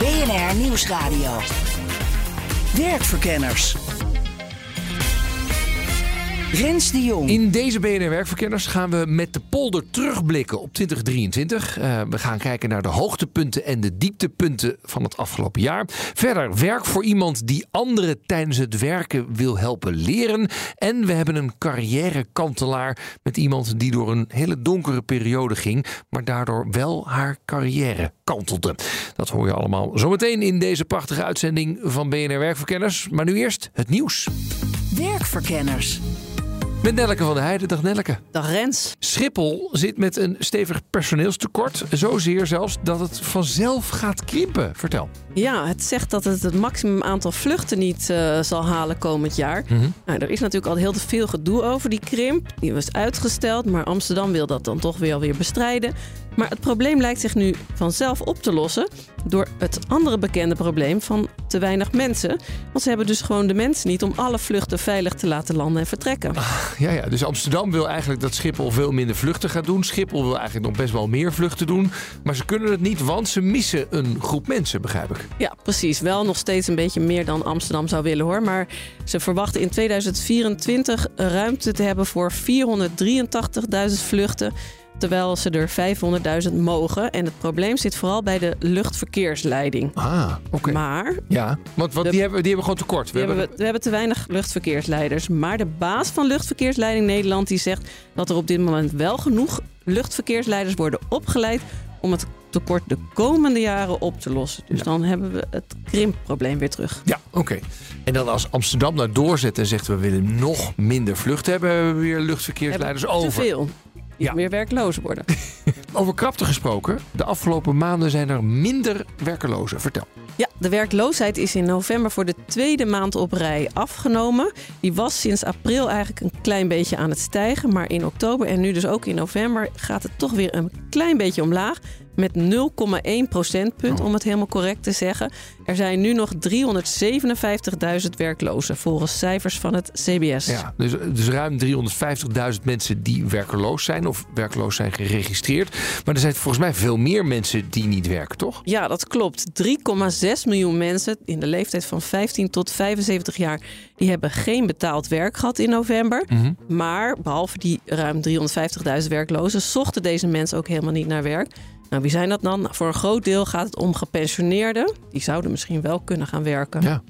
BNR Nieuwsradio. Werkverkenners. Rens de Jong. In deze BNR Werkverkenners gaan we met de polder terugblikken op 2023. Uh, we gaan kijken naar de hoogtepunten en de dieptepunten van het afgelopen jaar. Verder werk voor iemand die anderen tijdens het werken wil helpen leren. En we hebben een carrièrekantelaar met iemand die door een hele donkere periode ging, maar daardoor wel haar carrière kantelde. Dat hoor je allemaal zometeen in deze prachtige uitzending van BNR Werkverkenners. Maar nu eerst het nieuws. Werkverkenners. Met Nelleke van der Heijden. Dag Nelleke. Dag Rens. Schiphol zit met een stevig personeelstekort. Zozeer zelfs dat het vanzelf gaat krimpen. Vertel. Ja, het zegt dat het het maximum aantal vluchten niet uh, zal halen komend jaar. Mhm. Nou, er is natuurlijk al heel veel gedoe over die krimp. Die was uitgesteld, maar Amsterdam wil dat dan toch weer alweer bestrijden. Maar het probleem lijkt zich nu vanzelf op te lossen door het andere bekende probleem van te weinig mensen. Want ze hebben dus gewoon de mensen niet om alle vluchten veilig te laten landen en vertrekken. Ja, ja, dus Amsterdam wil eigenlijk dat Schiphol veel minder vluchten gaat doen. Schiphol wil eigenlijk nog best wel meer vluchten doen. Maar ze kunnen het niet, want ze missen een groep mensen, begrijp ik. Ja, precies. Wel nog steeds een beetje meer dan Amsterdam zou willen hoor. Maar ze verwachten in 2024 ruimte te hebben voor 483.000 vluchten terwijl ze er 500.000 mogen. En het probleem zit vooral bij de luchtverkeersleiding. Ah, oké. Maar... Ja, want, want De- die, hebben, die hebben gewoon tekort. We hebben, we hebben te weinig luchtverkeersleiders. Maar de baas van Luchtverkeersleiding Nederland die zegt dat er op dit moment wel genoeg luchtverkeersleiders worden opgeleid om het tekort de komende jaren op te lossen. Dus Ja. dan hebben we het krimpprobleem weer terug. Ja, oké. En dan als Amsterdam nou doorzet en zegt we willen nog minder vluchten hebben, hebben we weer luchtverkeersleiders Hebben over. Te veel. Ja. Weer werkloos worden. Over krapte gesproken. De afgelopen maanden zijn er minder werkelozen. Vertel. Ja, de werkloosheid is in november voor de tweede maand op rij afgenomen. Die was sinds april eigenlijk een klein beetje aan het stijgen. Maar in oktober en nu dus ook in november gaat het toch weer een klein beetje omlaag. Met 0,1 procentpunt, Oh. om het helemaal correct te zeggen. Er zijn nu nog 357.000 werklozen, volgens cijfers van het CBS. Ja, dus, dus ruim 350.000 mensen die werkeloos zijn of werkloos zijn geregistreerd. Maar er zijn volgens mij veel meer mensen die niet werken, toch? Ja, dat klopt. 3,6 miljoen mensen in de leeftijd van 15 tot 75 jaar... die hebben geen betaald werk gehad in november. Mhm. Maar behalve die ruim 350.000 werklozen... zochten deze mensen ook helemaal niet naar werk. Nou, wie zijn dat dan? Voor een groot deel gaat het om gepensioneerden. Die zouden misschien wel kunnen gaan werken. Ja,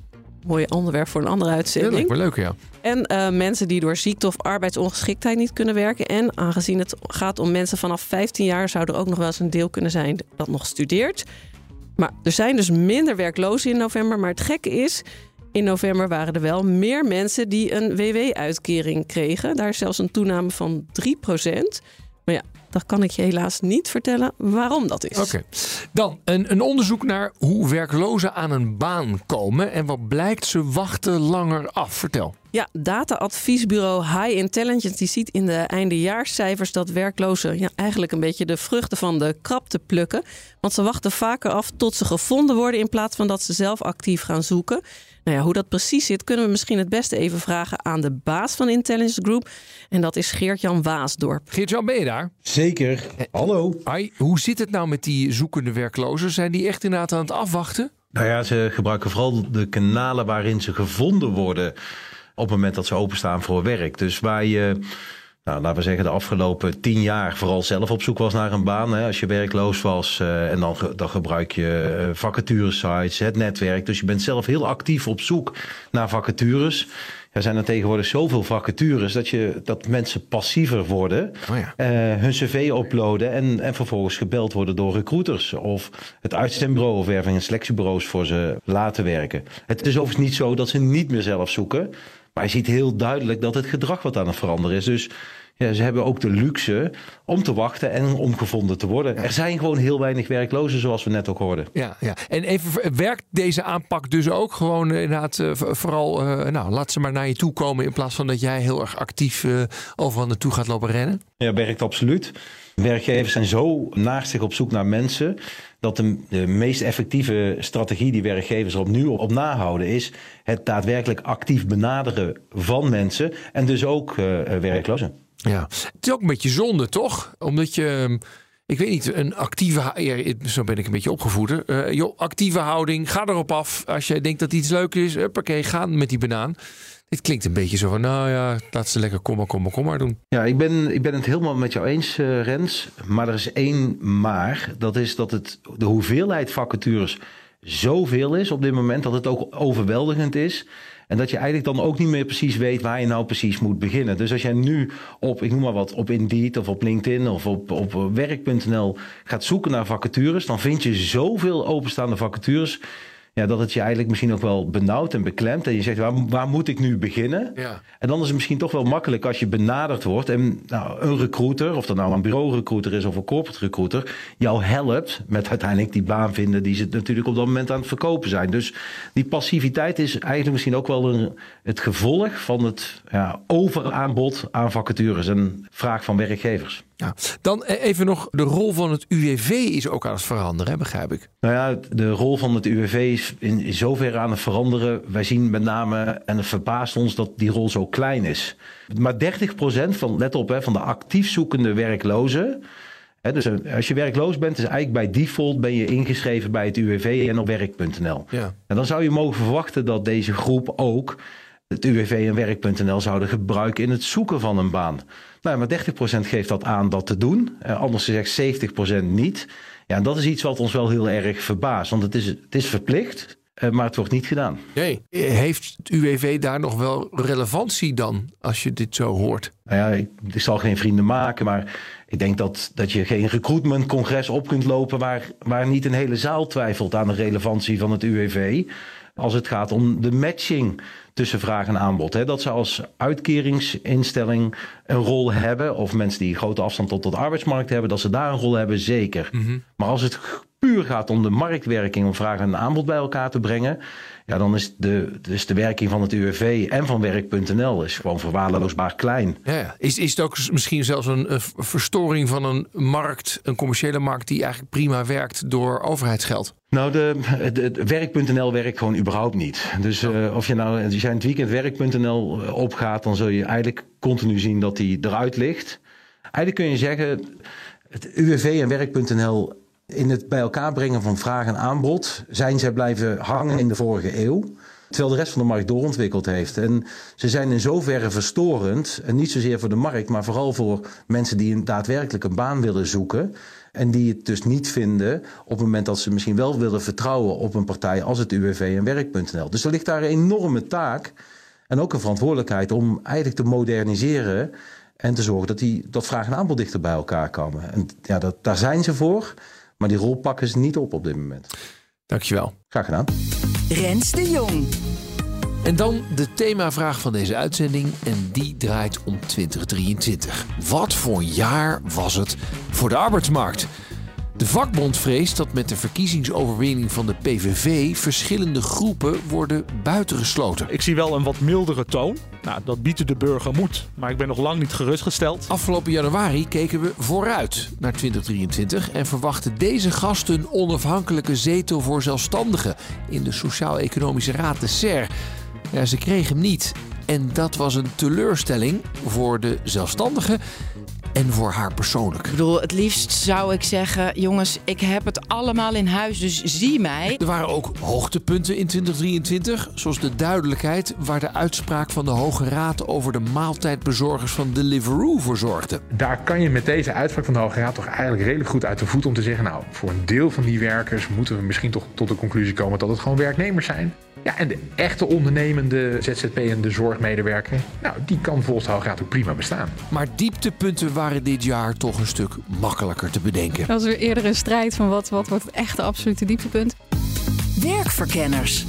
Mooi onderwerp voor een andere uitzending. leuk, ja. En eh, mensen die door ziekte of arbeidsongeschiktheid niet kunnen werken. En aangezien het gaat om mensen vanaf 15 jaar, zou er ook nog wel eens een deel kunnen zijn dat nog studeert. Maar er zijn dus minder werklozen in november. Maar het gekke is, in november waren er wel meer mensen die een WW-uitkering kregen. Daar is zelfs een toename van 3% Maar ja, dat kan ik je helaas niet vertellen waarom dat is. Oké. Dan een, een onderzoek naar hoe werklozen aan een baan komen. En wat blijkt, ze wachten langer af. Vertel. Ja, data-adviesbureau High Intelligence die ziet in de eindejaarscijfers dat werklozen ja, eigenlijk een beetje de vruchten van de krapte plukken. Want ze wachten vaker af tot ze gevonden worden in plaats van dat ze zelf actief gaan zoeken. Nou ja, hoe dat precies zit, kunnen we misschien het beste even vragen aan de baas van Intelligence Group. En dat is Geert-Jan Waasdorp. Geert-Jan, ben je daar? Zeker. Hallo. Ai, hoe zit het nou met die zoekende werklozen? Zijn die echt inderdaad aan het afwachten? Nou ja, ze gebruiken vooral de kanalen waarin ze gevonden worden op het moment dat ze openstaan voor werk. Dus waar je, nou, laten we zeggen, de afgelopen tien jaar vooral zelf op zoek was naar een baan. Hè, als je werkloos was eh, en dan, dan gebruik je eh, vacaturesites, het netwerk. Dus je bent zelf heel actief op zoek naar vacatures. Er zijn er tegenwoordig zoveel vacatures dat, je, dat mensen passiever worden. Oh ja. eh, hun cv uploaden en, en vervolgens gebeld worden door recruiters. Of het uitzendbureau of werving- en selectiebureaus voor ze laten werken. Het is overigens niet zo dat ze niet meer zelf zoeken. Maar je ziet heel duidelijk dat het gedrag wat aan het veranderen is. Dus ja, ze hebben ook de luxe om te wachten en om gevonden te worden. Er zijn gewoon heel weinig werklozen, zoals we net ook hoorden. Ja, ja. En even, werkt deze aanpak dus ook gewoon eh, inderdaad uh, vooral, uh, nou, laat ze maar naar je toe komen in plaats van dat jij heel erg actief uh, overal naartoe gaat lopen rennen? Ja, werkt absoluut. Werkgevers zijn zo naastig op zoek naar mensen dat de, de, meest effectieve strategie die werkgevers er op nu op nahouden is het daadwerkelijk actief benaderen van mensen en dus ook werklozen. Ja, het is ook een beetje zonde, toch? Omdat je, ik weet niet, een actieve, zo ben ik een beetje opgevoed. Uh, joh, actieve houding, ga erop af. Als je denkt dat iets leuk is, oké, ga met die banaan. Dit klinkt een beetje zo van, nou ja, laat ze lekker kom maar, kom maar, doen. Ja, ik ben, ik ben het helemaal met jou eens, uh, Rens. Maar er is één maar. Dat is dat het, de hoeveelheid vacatures zoveel is op dit moment dat het ook overweldigend is. En dat je eigenlijk dan ook niet meer precies weet waar je nou precies moet beginnen. Dus als jij nu op, ik noem maar wat, op Indeed of op LinkedIn of op, op werk.nl gaat zoeken naar vacatures, dan vind je zoveel openstaande vacatures ja, dat het je eigenlijk misschien ook wel benauwd en beklemt. En je zegt, waar, waar moet ik nu beginnen? Ja. En dan is het misschien toch wel makkelijk als je benaderd wordt. En nou, een recruiter, of dat nou een bureau-recruiter is of een corporate recruiter, jou helpt met uiteindelijk die baan vinden die ze natuurlijk op dat moment aan het verkopen zijn. Dus die passiviteit is eigenlijk misschien ook wel een, het gevolg van het ja, overaanbod aan vacatures en vraag van werkgevers. Ja. Dan even nog, de rol van het UWV is ook aan het veranderen, begrijp ik. Nou ja, de rol van het UWV is in, in zoverre aan het veranderen. Wij zien met name, en het verbaast ons dat die rol zo klein is. Maar 30% van, let op, hè, van de actief zoekende werklozen. Hè, dus als je werkloos bent, is eigenlijk bij default ben je ingeschreven bij het UWV en op werk.nl. Ja. En dan zou je mogen verwachten dat deze groep ook het UWV en werk.nl zouden gebruiken in het zoeken van een baan. Nou, maar 30% geeft dat aan dat te doen. Uh, anders zegt 70% niet. Ja, en dat is iets wat ons wel heel erg verbaast. Want het is, het is verplicht, uh, maar het wordt niet gedaan. Nee. Heeft het UWV daar nog wel relevantie dan, als je dit zo hoort? Nou ja, ik, ik zal geen vrienden maken, maar ik denk dat, dat je geen recruitmentcongres op kunt lopen... Waar, waar niet een hele zaal twijfelt aan de relevantie van het UWV... als het gaat om de matching tussen vraag en aanbod. Hè. Dat ze als uitkeringsinstelling een rol hebben, of mensen die grote afstand tot de arbeidsmarkt hebben, dat ze daar een rol hebben, zeker. Mm -hmm. Maar als het puur gaat om de marktwerking, om vraag en aanbod bij elkaar te brengen, ja, dan is de, dus de werking van het UWV en van werk.nl is gewoon verwaarloosbaar klein. Ja. Is, is het ook misschien zelfs een, een verstoring van een markt, een commerciële markt die eigenlijk prima werkt door overheidsgeld? Nou, de, de, de werk.nl werkt gewoon überhaupt niet. Dus uh, of je nou, in het weekend werk.nl opgaat, dan zul je eigenlijk continu zien dat die eruit ligt. Eigenlijk kun je zeggen, het UWV en werk.nl in het bij elkaar brengen van vraag en aanbod zijn zij blijven hangen in de vorige eeuw. Terwijl de rest van de markt doorontwikkeld heeft. En ze zijn in zoverre verstorend. En niet zozeer voor de markt, maar vooral voor mensen die daadwerkelijk een baan willen zoeken. En die het dus niet vinden op het moment dat ze misschien wel willen vertrouwen op een partij als het UWV en werk.nl. Dus er ligt daar een enorme taak en ook een verantwoordelijkheid om eigenlijk te moderniseren. En te zorgen dat, die, dat vraag en aanbod dichter bij elkaar komen. En ja, dat, daar zijn ze voor. Maar die rol pakken ze niet op op dit moment. Dankjewel. Graag gedaan. Rens de Jong. En dan de themavraag van deze uitzending. En die draait om 2023. Wat voor jaar was het voor de arbeidsmarkt? De vakbond vreest dat met de verkiezingsoverwinning van de PVV verschillende groepen worden buitengesloten. Ik zie wel een wat mildere toon. Nou, dat biedt de burger moed. Maar ik ben nog lang niet gerustgesteld. Afgelopen januari keken we vooruit naar 2023 en verwachten deze gasten een onafhankelijke zetel voor zelfstandigen in de Sociaal-Economische Raad, de SER. Ja, ze kregen hem niet. En dat was een teleurstelling voor de zelfstandigen en voor haar persoonlijk. Ik bedoel, het liefst zou ik zeggen: jongens, ik heb het allemaal in huis, dus zie mij. Er waren ook hoogtepunten in 2023, zoals de duidelijkheid waar de uitspraak van de Hoge Raad over de maaltijdbezorgers van Deliveroo voor zorgde. Daar kan je met deze uitspraak van de Hoge Raad toch eigenlijk redelijk goed uit de voet om te zeggen: nou, voor een deel van die werkers moeten we misschien toch tot de conclusie komen dat het gewoon werknemers zijn. Ja, en de echte ondernemende ZZP-ende zorgmedewerker, nou, die kan volgens de Hoge Raad ook prima bestaan. Maar dieptepunten waren dit jaar toch een stuk makkelijker te bedenken. Dat was weer eerder een strijd van wat, wat wordt het echte absolute dieptepunt. Werkverkenners.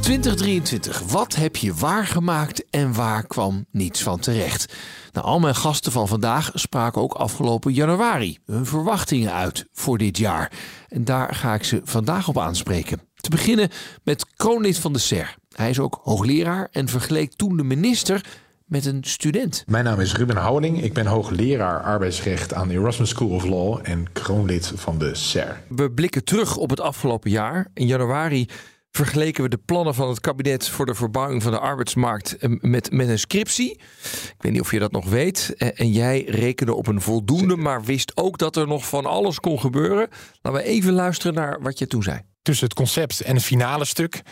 2023. Wat heb je waargemaakt en waar kwam niets van terecht? Nou, al mijn gasten van vandaag spraken ook afgelopen januari hun verwachtingen uit voor dit jaar. En daar ga ik ze vandaag op aanspreken. Te beginnen met kroonlid van de SER. Hij is ook hoogleraar en vergeleek toen de minister met een student. Mijn naam is Ruben Houweling. Ik ben hoogleraar arbeidsrecht aan de Erasmus School of Law en kroonlid van de SER. We blikken terug op het afgelopen jaar. In januari vergeleken we de plannen van het kabinet voor de verbouwing van de arbeidsmarkt eh, met, met een scriptie. Ik weet niet of je dat nog weet. Eh, En jij rekende op een voldoende, maar wist ook dat er nog van alles kon gebeuren. Laten we even luisteren naar wat je toen zei. Tussen het concept en het finale stuk.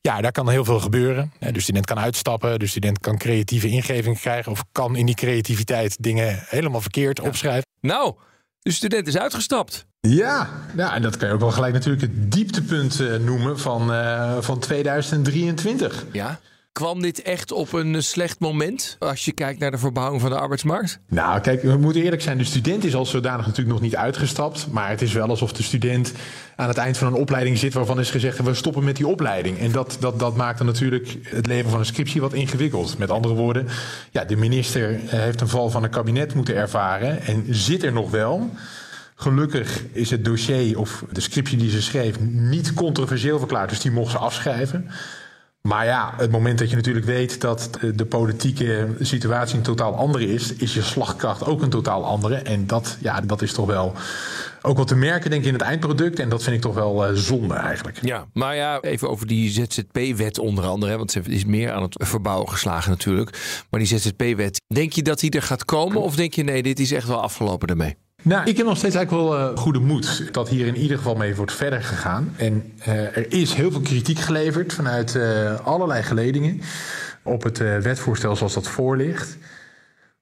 Ja, daar kan heel veel gebeuren. De student kan uitstappen, de student kan creatieve ingeving krijgen... of kan in die creativiteit dingen helemaal verkeerd opschrijven. Nou, de student is uitgestapt. Ja, ja, en dat kan je ook wel gelijk natuurlijk het dieptepunt eh, noemen van, eh, van 2023. Ja. Kwam dit echt op een slecht moment als je kijkt naar de verbouwing van de arbeidsmarkt? Nou, kijk, we moeten eerlijk zijn. De student is als zodanig natuurlijk nog niet uitgestapt. Maar het is wel alsof de student aan het eind van een opleiding zit... waarvan is gezegd, we stoppen met die opleiding. En dat, dat, dat maakt dan natuurlijk het leven van een scriptie wat ingewikkeld. Met andere woorden, ja, de minister eh, heeft een val van een kabinet moeten ervaren... en zit er nog wel... Gelukkig is het dossier of de scriptie die ze schreef niet controversieel verklaard, dus die mocht ze afschrijven. Maar ja, het moment dat je natuurlijk weet dat de politieke situatie een totaal andere is, is je slagkracht ook een totaal andere. En dat, ja, dat is toch wel ook wat te merken, denk ik, in het eindproduct. En dat vind ik toch wel eh, zonde eigenlijk. Ja, maar ja, even over die ZZP-wet onder andere. Hè, want ze is meer aan het verbouwen geslagen natuurlijk. Maar die ZZP-wet, denk je dat die er gaat komen? Of denk je nee, dit is echt wel afgelopen ermee? Nou, ik heb nog steeds eigenlijk wel eh, goede moed dat hier in ieder geval mee wordt verder gegaan. En eh, er is heel veel kritiek geleverd vanuit eh, allerlei geledingen op het wetvoorstel zoals dat voor ligt.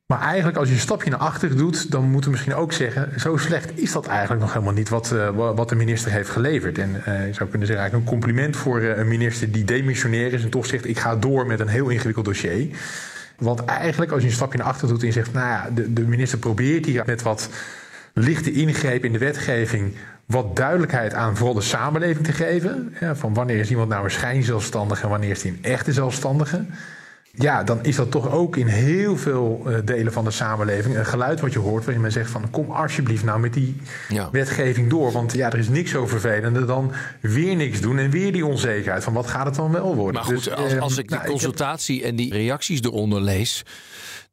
Maar eigenlijk als je een stapje naar achter doet, dan moeten we misschien ook zeggen... zo slecht is dat eigenlijk nog helemaal niet wat, wa- wat de minister heeft geleverd. En je zou kunnen zeggen eigenlijk een compliment voor een minister die demissionair is... en toch zegt ik ga door met een heel ingewikkeld dossier. Want eigenlijk als je een stapje naar achter doet en zegt... nou ja, de, de minister probeert hier met wat lichte ingreep in de wetgeving wat duidelijkheid aan vooral de samenleving te geven. Ja, van wanneer is iemand nou een schijnzelfstandige en wanneer is hij een echte zelfstandige. Ja, dan is dat toch ook in heel veel eh, delen van de samenleving een geluid wat je hoort. Waarin men zegt van kom alsjeblieft nou met die Ja. wetgeving door. Want ja, er is niks zo vervelender dan weer niks doen en weer die onzekerheid van wat gaat het dan wel worden. Maar goed, Dus, als, eh, als ik die nou, heb- consultatie en die reacties eronder lees,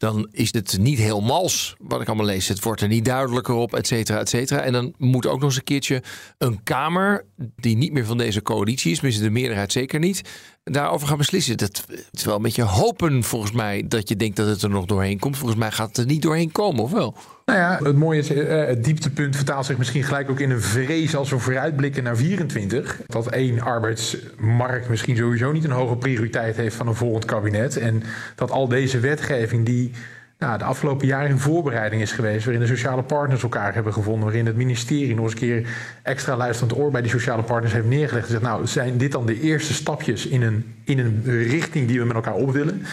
dan is het niet heel mals wat ik allemaal lees. Het wordt er niet duidelijker op, et cetera, et cetera. En dan moet ook nog eens een keertje een Kamer, die niet meer van deze coalitie is, tenminste de meerderheid zeker niet, daarover gaan beslissen. Dat is wel een beetje hopen volgens mij dat je denkt dat het er nog doorheen komt. Volgens mij gaat het er niet doorheen komen, of wel? Nou ja, het mooie is, eh, het dieptepunt vertaalt zich misschien gelijk ook in een vrees als we vooruitblikken naar 24. Dat één arbeidsmarkt misschien sowieso niet een hoge prioriteit heeft van een volgend kabinet. En dat al deze wetgeving die nou, de afgelopen jaren in voorbereiding is geweest, waarin de sociale partners elkaar hebben gevonden, waarin het ministerie nog eens een keer extra luisterend oor bij die sociale partners heeft neergelegd en zegt, nou, zijn dit dan de eerste stapjes in een, in een richting die we met elkaar op willen?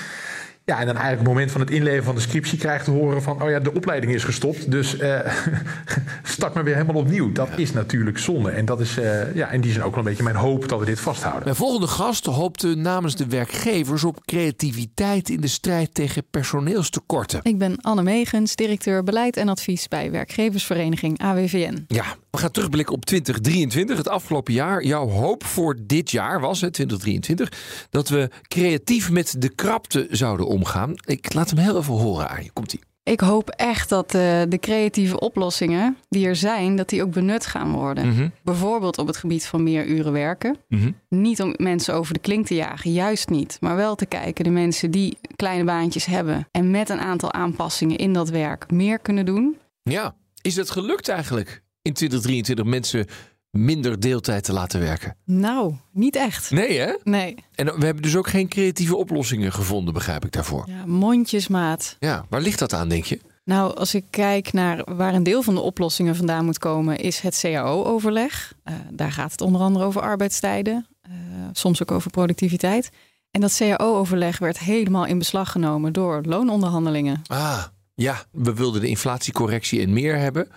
Ja, en dan eigenlijk op het moment van het inleveren van de scriptie krijgt te horen van... oh ja, de opleiding is gestopt, dus eh, start maar weer helemaal opnieuw. Dat is natuurlijk zonde. En dat is eh, ja, in die zin ook wel een beetje mijn hoop dat we dit vasthouden. Mijn volgende gast hoopte namens de werkgevers op creativiteit in de strijd tegen personeelstekorten. Ik ben Anne Megens, directeur beleid en advies bij werkgeversvereniging AWVN. Ja, we gaan terugblikken op 2023, het afgelopen jaar. Jouw hoop voor dit jaar was, hè, 2023, dat we creatief met de krapte zouden omgaan. Ik laat hem heel even horen aan je. Komt-ie. Ik hoop echt dat eh, de creatieve oplossingen die er zijn, dat die ook benut gaan worden. Mhm. Bijvoorbeeld op het gebied van meer uren werken. Mhm. Niet om mensen over de klink te jagen, juist niet. Maar wel te kijken, de mensen die kleine baantjes hebben en met een aantal aanpassingen in dat werk meer kunnen doen. Ja, is het gelukt eigenlijk in 2023 mensen minder deeltijd te laten werken? Nou, niet echt. Nee, hè? Nee, En we hebben dus ook geen creatieve oplossingen gevonden, begrijp ik daarvoor. ja, mondjesmaat. Ja, waar ligt dat aan, denk je? Nou, als ik kijk naar waar een deel van de oplossingen vandaan moet komen, is het CAO-overleg. Eh, daar gaat het onder andere over arbeidstijden, eh, soms ook over productiviteit. En dat CAO-overleg werd helemaal in beslag genomen door loononderhandelingen. Ah, ja, we wilden de inflatiecorrectie en meer hebben.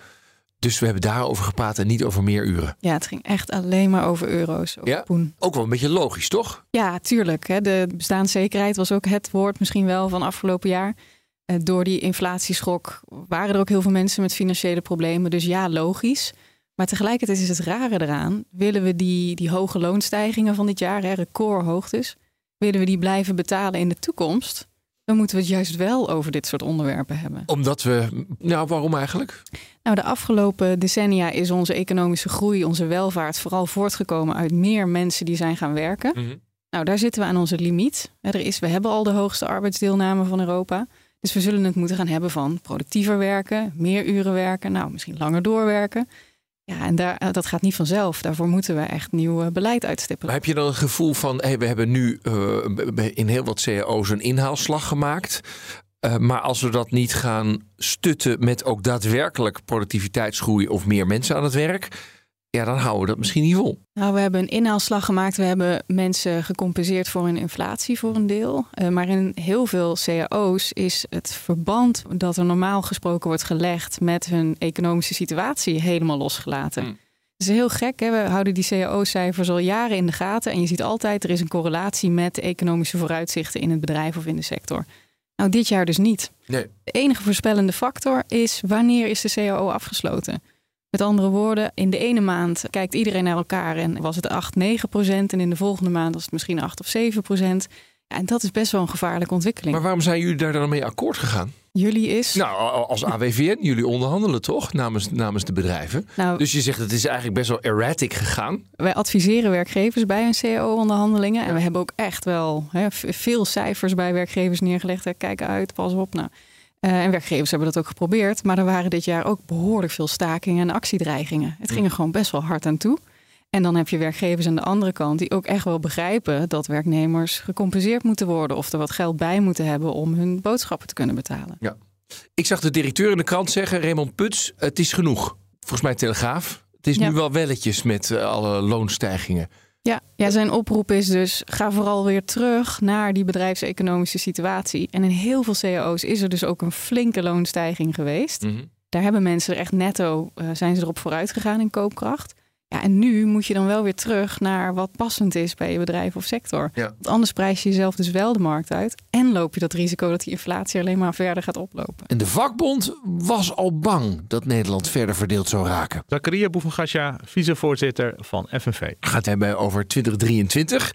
Dus we hebben daarover gepraat en niet over meer uren. Ja, het ging echt alleen maar over euro's, over Ja? poen. Ook wel een beetje logisch, toch? Ja, tuurlijk. Hè. De bestaanszekerheid was ook het woord misschien wel van afgelopen jaar. Eh, door die inflatieschok waren er ook heel veel mensen met financiële problemen. Dus ja, logisch. Maar tegelijkertijd is het rare eraan. Willen we die, die hoge loonstijgingen van dit jaar, hè, recordhoogtes, willen we die blijven betalen in de toekomst? Dan moeten we het juist wel over dit soort onderwerpen hebben. Omdat we, nou waarom eigenlijk? Nou, de afgelopen decennia is onze economische groei, onze welvaart vooral voortgekomen uit meer mensen die zijn gaan werken. Mhm. Nou, daar zitten we aan onze limiet. Er is, we hebben al de hoogste arbeidsdeelname van Europa. Dus we zullen het moeten gaan hebben van productiever werken, meer uren werken, nou misschien langer doorwerken. Ja, en daar, eh, dat gaat niet vanzelf. Daarvoor moeten we echt nieuw eh, beleid uitstippelen. Heb je dan het gevoel van, hey, we hebben nu uh, in heel wat cao's een inhaalslag gemaakt. Maar als we dat niet gaan stutten met ook daadwerkelijk productiviteitsgroei of meer mensen aan het werk, ja, dan houden we dat misschien niet vol. Nou, we hebben een inhaalslag gemaakt. We hebben mensen gecompenseerd voor hun inflatie voor een deel. Uh, maar in heel veel cao's is het verband dat er normaal gesproken wordt gelegd met hun economische situatie helemaal losgelaten. Mm. Het is heel gek. Hè? We houden die cao-cijfers al jaren in de gaten. En je ziet altijd, er is een correlatie met de economische vooruitzichten in het bedrijf of in de sector. Nou, dit jaar dus niet. Nee. De enige voorspellende factor is wanneer is de CAO afgesloten? Met andere woorden, in de ene maand kijkt iedereen naar elkaar en was het 8, 9 procent. En in de volgende maand was het misschien 8 of 7 procent. En dat is best wel een gevaarlijke ontwikkeling. Maar waarom zijn jullie daar dan mee akkoord gegaan? Jullie is. Nou, als AWVN, jullie onderhandelen toch namens, namens de bedrijven. Nou, dus je zegt het is eigenlijk best wel erratic gegaan. Wij adviseren werkgevers bij hun CAO-onderhandelingen. En we hebben ook echt wel hè, veel cijfers bij werkgevers neergelegd. Hè. Kijk uit, pas op. Nou, en werkgevers hebben dat ook geprobeerd. Maar er waren dit jaar ook behoorlijk veel stakingen en actiedreigingen. Het ging er gewoon best wel hard aan toe. En dan heb je werkgevers aan de andere kant die ook echt wel begrijpen dat werknemers gecompenseerd moeten worden of er wat geld bij moeten hebben om hun boodschappen te kunnen betalen. Ja. Ik zag de directeur in de krant zeggen, Raymond Puts, het is genoeg. Volgens mij Telegraaf. Het is Ja. nu wel welletjes met eh, alle loonstijgingen. Ja, ja, zijn oproep is dus: ga vooral weer terug naar die bedrijfseconomische situatie. En in heel veel cao's is er dus ook een flinke loonstijging geweest. Mhm. Daar hebben mensen er echt netto, eh, zijn ze erop vooruit gegaan in koopkracht. Ja, en nu moet je dan wel weer terug naar wat passend is bij je bedrijf of sector. Ja. Want anders prijs je jezelf dus wel de markt uit. En loop je dat risico dat die inflatie alleen maar verder gaat oplopen. En de vakbond was al bang dat Nederland verder verdeeld zou raken. Zakaria Boevengasja, vicevoorzitter van FNV. Gaat hebben over 2023.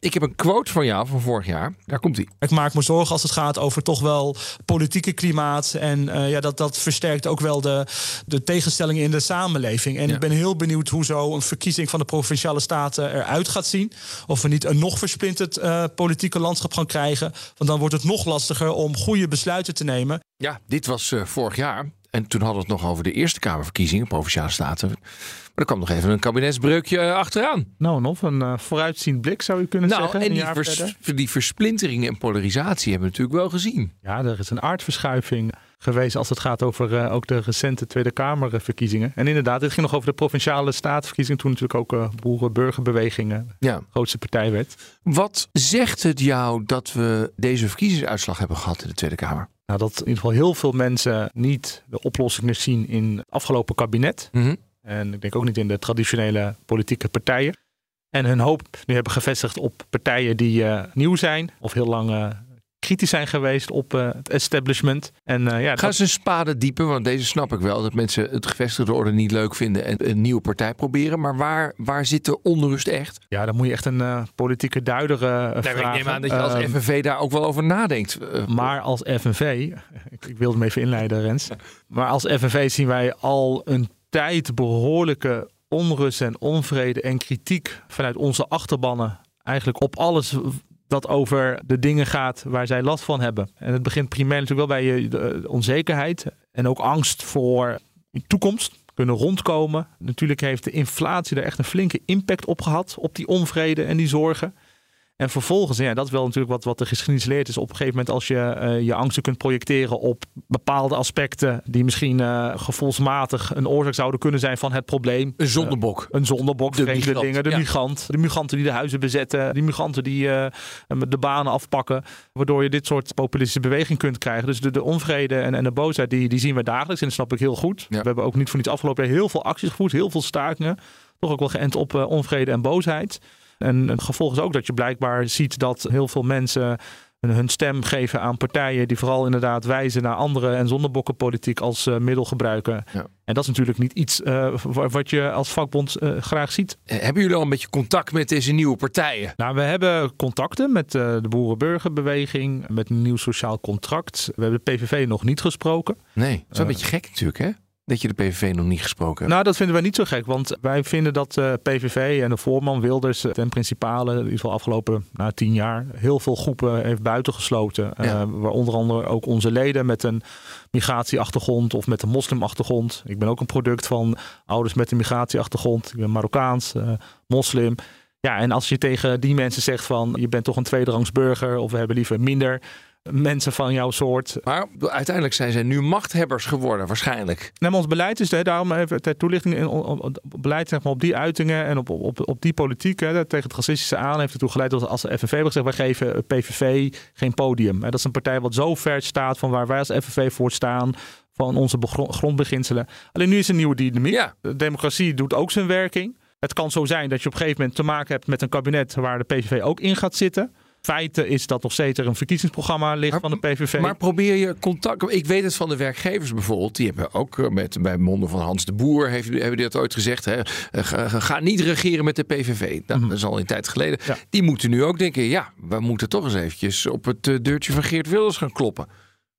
Ik heb een quote van jou van vorig jaar. Daar komt hij. Ik maak me zorgen als het gaat over toch wel politieke klimaat. En eh, ja, dat, dat versterkt ook wel de, de tegenstellingen in de samenleving. En Ja. ik ben heel benieuwd hoe zo een verkiezing van de provinciale staten eruit gaat zien. Of we niet een nog versplinterd eh, politieke landschap gaan krijgen. Want dan wordt het nog lastiger om goede besluiten te nemen. Ja, dit was eh, vorig jaar. En toen hadden we het nog over de Eerste Kamerverkiezingen, Provinciale Staten. Maar er kwam nog even een kabinetsbreukje eh, achteraan. Nou, en of een eh, vooruitziend blik zou je kunnen Nou, zeggen. en een die, jaar vers- die versplintering en polarisatie hebben we natuurlijk wel gezien. Ja, er is een aardverschuiving geweest als het gaat over eh, ook de recente Tweede Kamerverkiezingen. En inderdaad, dit ging nog over de provinciale statenverkiezingen. Toen natuurlijk ook eh boeren-burgerbewegingen Ja. grootste partij werd. Wat zegt het jou dat we deze verkiezingsuitslag hebben gehad in de Tweede Kamer? Nou, dat in ieder geval heel veel mensen niet de oplossingen zien in het afgelopen kabinet. Mhm. En ik denk ook niet in de traditionele politieke partijen. En hun hoop nu hebben gevestigd op partijen die eh, nieuw zijn of heel lang kritisch zijn geweest op eh, het establishment. En eh, ja, Ga dat- eens een spade dieper, want deze snap ik wel. Dat mensen het gevestigde orde niet leuk vinden en een nieuwe partij proberen. Maar waar, waar zit de onrust echt? ja, dan moet je echt een eh, politieke duider Nee, maar vragen. ik neem aan dat je als Ehm, FNV daar ook wel over nadenkt. Maar als FNV, ik, ik wilde hem even inleiden, Rens. Maar als FNV zien wij al een tijd behoorlijke onrust en onvrede en kritiek vanuit onze achterbannen. Eigenlijk op alles dat over de dingen gaat waar zij last van hebben. En het begint primair natuurlijk wel bij je de onzekerheid en ook angst voor de toekomst. Kunnen rondkomen. Natuurlijk heeft de inflatie er echt een flinke impact op gehad. Op die onvrede en die zorgen. En vervolgens, ja, dat is wel natuurlijk wat, wat de geschiedenis leert, is op een gegeven moment als je eh, je angsten kunt projecteren op bepaalde aspecten die misschien eh, gevoelsmatig een oorzaak zouden kunnen zijn van het probleem. een zonderbok. Een zonderbok, De migrant, de ja. migrant, de migranten die de huizen bezetten, die migranten die eh, de banen afpakken, waardoor je dit soort populistische beweging kunt krijgen. Dus de, de onvrede en, en de boosheid, die, die zien we dagelijks en dat snap ik heel goed. Ja. We hebben ook niet voor niets afgelopen jaar heel veel acties gevoerd, heel veel stakingen, toch ook wel geënt op eh, onvrede en boosheid. En het gevolg is ook dat je blijkbaar ziet dat heel veel mensen hun stem geven aan partijen die vooral inderdaad wijzen naar andere en zondebokkenpolitiek als uh, middel gebruiken. Ja. En dat is natuurlijk niet iets uh, wat je als vakbond uh, graag ziet. Hebben jullie al een beetje contact met deze nieuwe partijen? Nou, we hebben contacten met de Boerenburgerbeweging, met een nieuw sociaal contract. We hebben de PVV nog niet gesproken. Nee, dat is een beetje gek natuurlijk hè? Dat je de PVV nog niet gesproken hebt? Nou, dat vinden wij niet zo gek. Want wij vinden dat de uh, PVV en de voorman Wilders ten principale, in ieder geval afgelopen nou, tien jaar, heel veel groepen heeft buitengesloten. Ja. Uh, waar onder andere ook onze leden met een migratieachtergrond of met een moslimachtergrond. Ik ben ook een product van ouders met een migratieachtergrond. Ik ben Marokkaans, uh, moslim. Ja, en als je tegen die mensen zegt van je bent toch een tweederangs burger of we hebben liever minder mensen van jouw soort. Maar uiteindelijk zijn zij nu machthebbers geworden, waarschijnlijk. Ons beleid is, hè, daarom even ter toelichting, beleid zeg maar, op die uitingen en op, op, op die politiek hè, tegen het racistische aan heeft ertoe geleid dat als de FNV heeft gezegd, wij geven PVV geen podium. Dat is een partij wat zo ver staat van waar wij als FNV voor staan, van onze grondbeginselen. Alleen nu is een nieuwe dynamiek. Ja. De democratie doet ook zijn werking. Het kan zo zijn dat je op een gegeven moment te maken hebt met een kabinet waar de PVV ook in gaat zitten feite is dat nog steeds er een verkiezingsprogramma ligt van de PVV. Maar probeer je contact. Ik weet het van de werkgevers bijvoorbeeld. Die hebben ook eh, met, bij monden van Hans de Boer heeft, hebben die dat ooit gezegd. Hè? Eh, ga, niet regeren met de PVV. Nou, mhm. Dat is al een tijd geleden. Die moeten nu ook denken: ja, we moeten toch eens eventjes op het eh, deurtje van Geert Wilders gaan kloppen.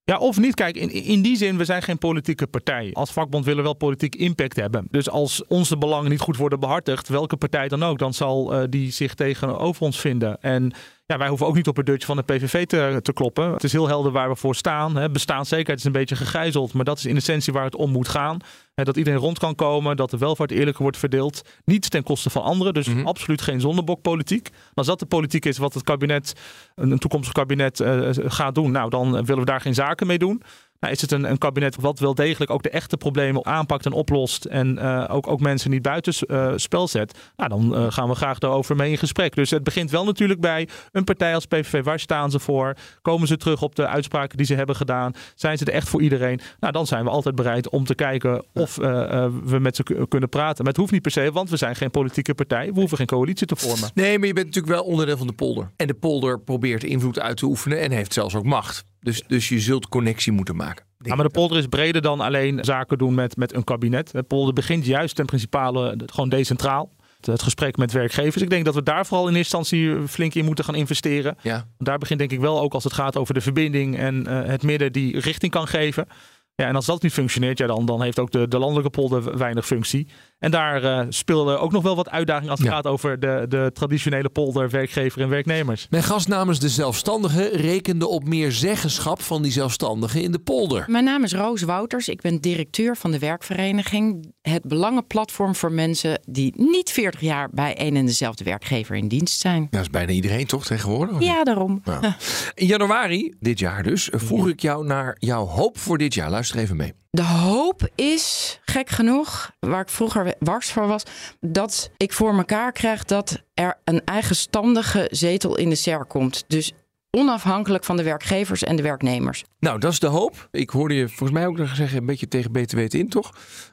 Ja, of niet. Kijk, in, in die zin, we zijn geen politieke partij. Als vakbond willen we wel politiek impact hebben. Dus als onze belangen niet goed worden behartigd, welke partij dan ook, dan zal uh, die zich tegenover ons vinden. En ja, wij hoeven ook niet op het deurtje van de PVV te, te kloppen. Het is heel helder waar we voor staan. Hè. Bestaanszekerheid is een beetje gegijzeld, maar dat is in essentie waar het om moet gaan. Hè, dat iedereen rond kan komen, dat de welvaart eerlijker wordt verdeeld. Niet ten koste van anderen, dus mm -hmm. absoluut geen zondebokpolitiek. Als dat de politiek is wat het kabinet, een, toekomstig kabinet uh, gaat doen, nou dan willen we daar geen zaken mee doen. Nou, is het een, kabinet wat wel degelijk ook de echte problemen aanpakt en oplost. En uh, ook, ook mensen niet buiten uh, spel zet. Nou, dan uh, gaan we graag daarover mee in gesprek. Dus het begint wel natuurlijk bij een partij als PVV. Waar staan ze voor? Komen ze terug op de uitspraken die ze hebben gedaan? Zijn ze er echt voor iedereen? Nou, dan zijn we altijd bereid om te kijken of we met ze kunnen praten. Maar het hoeft niet per se, want we zijn geen politieke partij. We hoeven geen coalitie te vormen. Nee, maar je bent natuurlijk wel onderdeel van de polder. En de polder probeert invloed uit te oefenen en heeft zelfs ook macht. Dus, dus je zult connectie moeten maken. Ja, maar de polder is breder dan alleen zaken doen met, met een kabinet. De polder begint juist ten principale gewoon decentraal. Het gesprek met werkgevers. Ik denk dat we daar vooral in eerste instantie flink in moeten gaan investeren. Ja. Daar begint denk ik wel ook als het gaat over de verbinding en uh, het midden die richting kan geven. Ja, en als dat niet functioneert, ja, dan, dan heeft ook de, de landelijke polder weinig functie. En daar uh, speelde ook nog wel wat uitdagingen als het gaat over de, de traditionele polder, werkgever en werknemers. Mijn gast namens de zelfstandigen rekende op meer zeggenschap van die zelfstandigen in de polder. Mijn naam is Roos Wouters. Ik ben directeur van de werkvereniging. Het Belangenplatform voor mensen die niet 40 jaar bij een en dezelfde werkgever in dienst zijn. Ja, dat is bijna iedereen toch tegenwoordig? Ja, daarom. Ja. In januari dit jaar dus vroeg ik jou naar jouw hoop voor dit jaar. Luister even mee. De hoop is, gek genoeg, waar ik vroeger wars voor was, dat ik voor mekaar krijg dat er een eigenstandige zetel in de SER komt. Dus onafhankelijk van de werkgevers en de werknemers. Nou, dat is de hoop. Ik hoorde je volgens mij ook nog zeggen, een beetje tegen weten in, toch?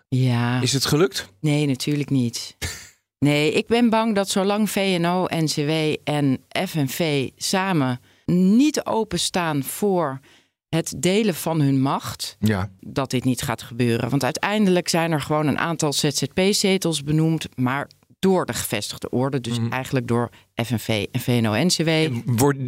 Ja. Is het gelukt? Nee, natuurlijk niet. Nee, ik ben bang dat zolang VNO, NCW en FNV samen niet openstaan voor het delen van hun macht, ja. dat dit niet gaat gebeuren. Want uiteindelijk zijn er gewoon een aantal ZZP-zetels benoemd, maar door de gevestigde orde, dus mm. eigenlijk door FNV en VNO-NCW.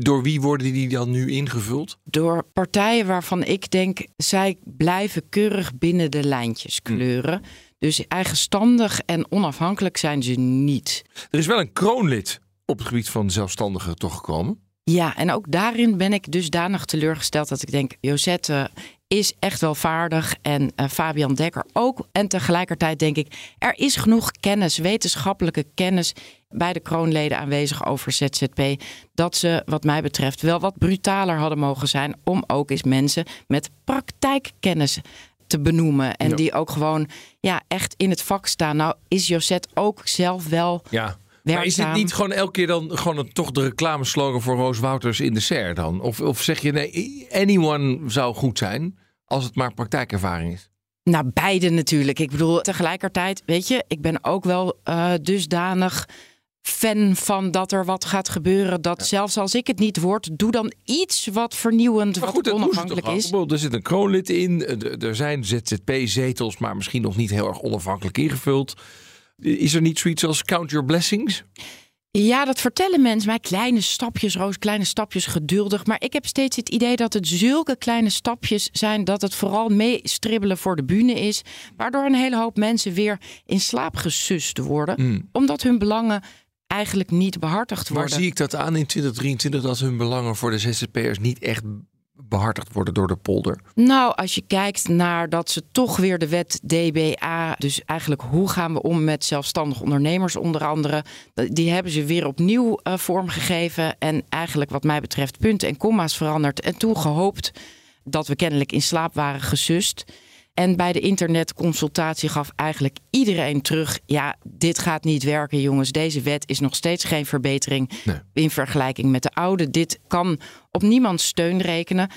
Door wie worden die dan nu ingevuld? Door partijen waarvan ik denk, zij blijven keurig binnen de lijntjes kleuren. Mm. Dus eigenstandig en onafhankelijk zijn ze niet. Er is wel een kroonlid op het gebied van zelfstandigen toch gekomen. Ja, en ook daarin ben ik dusdanig teleurgesteld dat ik denk, Josette is echt wel vaardig en uh, Fabian Dekker ook. En tegelijkertijd denk ik, er is genoeg kennis, wetenschappelijke kennis bij de kroonleden aanwezig over ZZP, dat ze wat mij betreft wel wat brutaler hadden mogen zijn om ook eens mensen met praktijkkennis te benoemen en die ook gewoon ja, echt in het vak staan. Nou is Josette ook zelf wel ja maar is dit niet gewoon elke keer dan gewoon een, toch de reclameslogan voor Roos Wouters in de SER dan? Of, of zeg je nee, anyone zou goed zijn als het maar praktijkervaring is? Nou, beide natuurlijk. Ik bedoel, tegelijkertijd, weet je, ik ben ook wel uh, dusdanig fan van dat er wat gaat gebeuren. Dat zelfs als ik het niet word, doe dan iets wat vernieuwend, Maar wat goed, ze onafhankelijk al? is. Bijvoorbeeld, Er zit een kroonlid in, er- er zijn ZZP-zetels, maar misschien nog niet heel erg onafhankelijk ingevuld. Is er niet zoiets als count your blessings? Ja, dat vertellen mensen mij. Kleine stapjes, Roos, kleine stapjes, geduldig. Maar ik heb steeds het idee dat het zulke kleine stapjes zijn... dat het vooral meestribbelen voor de bühne is. Waardoor een hele hoop mensen weer in slaap gesust worden. Hmm. Omdat hun belangen eigenlijk niet behartigd Waar worden. zie ik dat aan in 2023 dat hun belangen voor de ZZP'ers niet echt behartigd worden door de polder? Nou, als je kijkt naar dat ze toch weer de wet DBA, dus eigenlijk hoe gaan we om met zelfstandig ondernemers onder andere, die hebben ze weer opnieuw eh, vormgegeven en eigenlijk wat mij betreft punten en komma's veranderd en toen gehoopt dat we kennelijk in slaap waren gesust. En bij de internetconsultatie gaf eigenlijk iedereen terug: ja, dit gaat niet werken, jongens. Deze wet is nog steeds geen verbetering in vergelijking met de oude. Dit kan op niemands steun rekenen.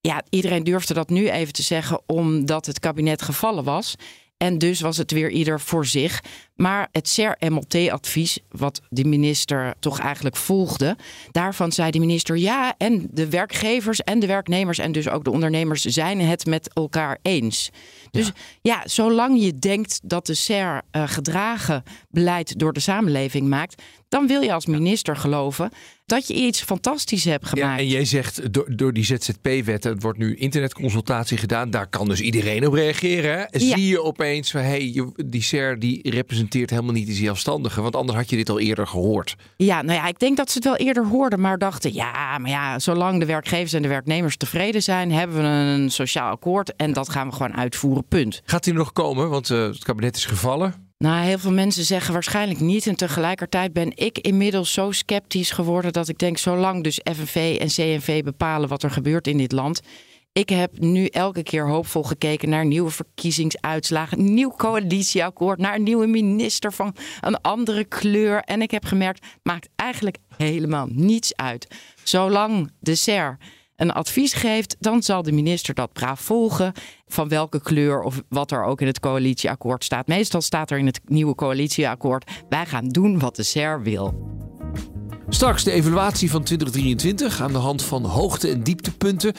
Ja, iedereen durfde dat nu even te zeggen, omdat het kabinet gevallen was. En dus was het weer ieder voor zich. Maar het CER-MLT-advies, wat de minister toch eigenlijk volgde, daarvan zei de minister ja, en de werkgevers en de werknemers en dus ook de ondernemers zijn het met elkaar eens. Dus ja, zolang je denkt dat de CER eh, gedragen beleid door de samenleving maakt, dan wil je als minister geloven dat je iets fantastisch hebt gemaakt. En jij zegt door, door die ZZP-wet, het wordt nu internetconsultatie gedaan. Daar kan dus iedereen op reageren. Hè? Ja. Zie je opeens van hey, die SER die representeert helemaal niet die zelfstandigen. Want anders had je dit al eerder gehoord. Ja, nou ja, ik denk dat ze het wel eerder hoorden, maar dachten, ja, maar ja, zolang de werkgevers en de werknemers tevreden zijn, hebben we een sociaal akkoord en dat gaan we gewoon uitvoeren, punt. Gaat die nog komen? Want eh, het kabinet is gevallen. Nou, heel veel mensen zeggen waarschijnlijk niet. En tegelijkertijd ben ik inmiddels zo sceptisch geworden dat ik denk, zolang dus FNV en CNV bepalen wat er gebeurt in dit land. Ik heb nu elke keer hoopvol gekeken naar nieuwe verkiezingsuitslagen, een nieuw coalitieakkoord, naar een nieuwe minister van een andere kleur. En ik heb gemerkt, maakt eigenlijk helemaal niets uit. Zolang de SER een advies geeft, dan zal de minister dat braaf volgen. Van welke kleur of wat er ook in het coalitieakkoord staat. Meestal staat er in het nieuwe coalitieakkoord: wij gaan doen wat de SER wil. Straks de evaluatie van 2023 aan de hand van hoogte- en dieptepunten.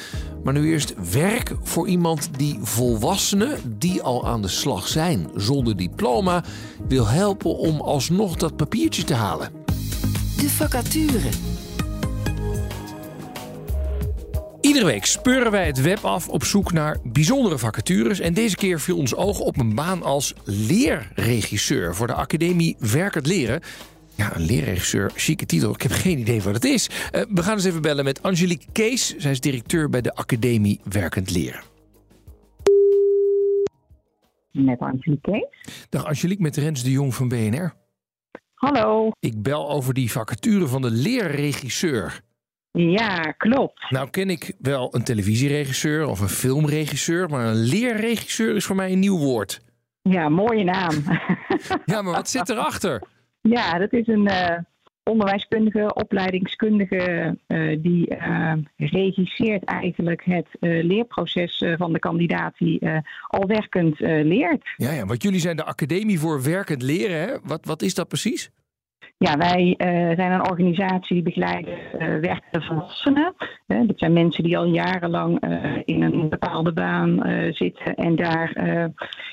Maar nu eerst werk voor iemand die volwassenen die al aan de slag zijn zonder diploma wil helpen om alsnog dat papiertje te halen. De vacature. Iedere week speuren wij het web af op zoek naar bijzondere vacatures. En deze keer viel ons oog op een baan als leerregisseur voor de Academie Werkend Leren. Ja, een leerregisseur, chique titel. Ik heb geen idee wat het is. Eh, we gaan eens even bellen met Angelique Kees. Zij is directeur bij de Academie Werkend Leren. Met Angelique Kees. Dag Angelique, met Rens de Jong van BNR. Hallo. Ik bel over die vacature van de leerregisseur. Ja, klopt. Nou ken ik wel een televisieregisseur of een filmregisseur, maar een leerregisseur is voor mij een nieuw woord. Ja, mooie naam. Ja, maar wat zit erachter? ja, dat is een eh, onderwijskundige, opleidingskundige eh, die eh, regisseert eigenlijk het leerproces van de kandidaat die al werkend leert. Ja, ja, want jullie zijn de Academie voor Werkend Leren. Hè? Wat, wat is dat precies? Ja, wij eh, zijn een organisatie die begeleiden eh werkende volwassenen. Dat zijn mensen die al jarenlang eh, in een bepaalde baan zitten en daar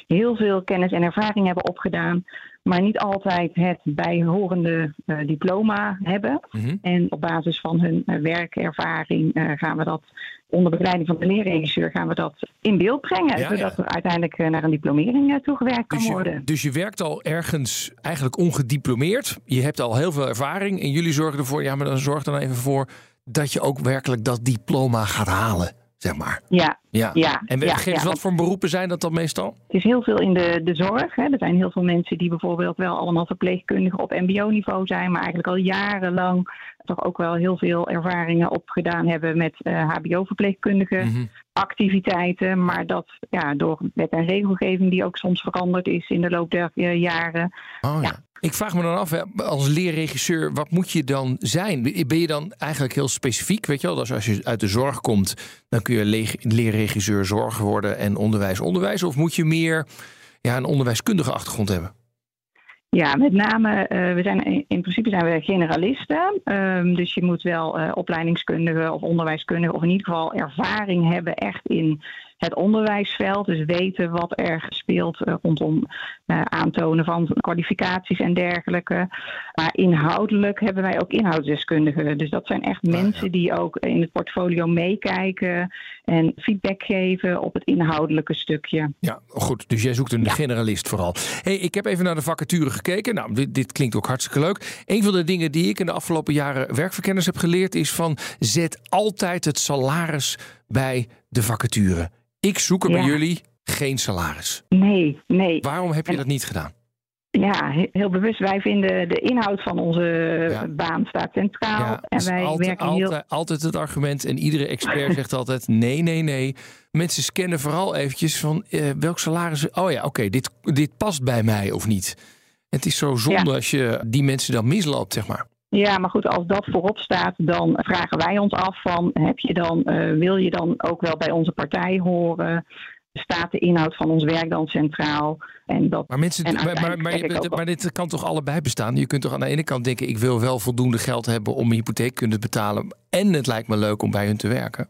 heel veel kennis en ervaring hebben opgedaan, maar niet altijd het bijhorende eh, diploma hebben. En op basis van hun eh, werkervaring eh, gaan we dat onder begeleiding van de leerregisseur gaan we dat in beeld brengen, Ja, zodat ja. er uiteindelijk naar een diplomering toegewerkt kan Dus je, worden. dus je werkt al ergens eigenlijk ongediplomeerd. Je hebt al heel veel ervaring. En jullie zorgen ervoor, ja, maar dan zorg er dan even voor dat je ook werkelijk dat diploma gaat halen, zeg maar. Ja, Ja. ja. En ja, geef eens ja, wat voor beroepen zijn dat dan meestal? Het is heel veel in de, de zorg. Hè. Er zijn heel veel mensen die bijvoorbeeld wel allemaal verpleegkundigen op MBO-niveau zijn, maar eigenlijk al jarenlang toch ook wel heel veel ervaringen opgedaan hebben met eh, HBO-verpleegkundige activiteiten. Maar dat ja, door wet en regelgeving die ook soms veranderd is in de loop der eh, jaren. Oh, ja. Ik vraag me dan af, als leerregisseur, wat moet je dan zijn? Ben je dan eigenlijk heel specifiek? Weet je wel, dus als je uit de zorg komt, dan kun je le- leerregisseur zorg worden en onderwijs onderwijs. Of moet je meer ja, een onderwijskundige achtergrond hebben? Ja, met name, uh, we zijn in, in, principe zijn we generalisten. Um, dus je moet wel uh, opleidingskundige of onderwijskundige of in ieder geval ervaring hebben echt in het onderwijsveld. Dus weten wat er speelt uh, rondom aantonen van kwalificaties en dergelijke. Maar inhoudelijk hebben wij ook inhoudsdeskundigen. Dus dat zijn echt Ah, mensen die ook in het portfolio meekijken en feedback geven op het inhoudelijke stukje. Ja, goed. Dus jij zoekt een generalist vooral. Hey, ik heb even naar de vacature gekeken. Nou, dit, dit klinkt ook hartstikke leuk. Een van de dingen die ik in de afgelopen jaren werkverkenners heb geleerd is van zet altijd het salaris bij de vacature. Ik zoek er bij Ja. jullie geen salaris. Nee, nee. Waarom heb je dat niet gedaan? Ja, he- heel bewust. Wij vinden de inhoud van onze baan staat centraal. en wij altijd, werken heel. altijd, altijd het argument. En iedere expert zegt altijd: nee, nee, nee. Mensen scannen vooral eventjes van eh, welk salaris. Oh ja, oké, dit, dit past bij mij of niet. Het is zo zonde Ja. als je die mensen dan misloopt, zeg maar. Ja, maar goed, als dat voorop staat, dan vragen wij ons af van heb je dan, eh, wil je dan ook wel bij onze partij horen? Staat de inhoud van ons werk dan centraal? En dat, Maar, mensen, en maar, maar, maar, maar dit kan toch allebei bestaan? Je kunt toch aan de ene kant denken: ik wil wel voldoende geld hebben om mijn hypotheek kunnen betalen. En het lijkt me leuk om bij hun te werken.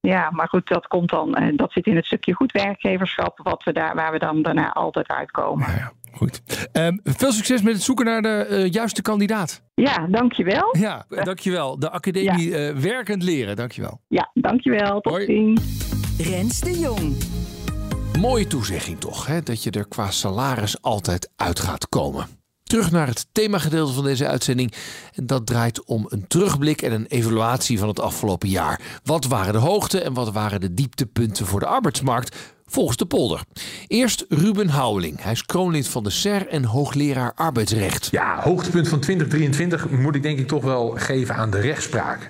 Ja, maar goed, dat komt dan, eh, dat zit in het stukje goed werkgeverschap, wat we daar, waar we dan daarna altijd uitkomen. Goed. Ehm, veel succes met het zoeken naar de eh, juiste kandidaat. Ja, dankjewel. Ja, dankjewel. De academie eh, Werkend Leren, dankjewel. Ja, dankjewel. Tot ziens. Rens de Jong. Mooie toezegging toch, hè? dat je er qua salaris altijd uit gaat komen. Terug naar het themagedeelte van deze uitzending. En dat draait om een terugblik en een evaluatie van het afgelopen jaar. Wat waren de hoogte en wat waren de dieptepunten voor de arbeidsmarkt volgens de polder? Eerst Ruben Houweling. Hij is kroonlid van de SER en hoogleraar arbeidsrecht. Ja, hoogtepunt van 2023 moet ik denk ik toch wel geven aan de rechtspraak.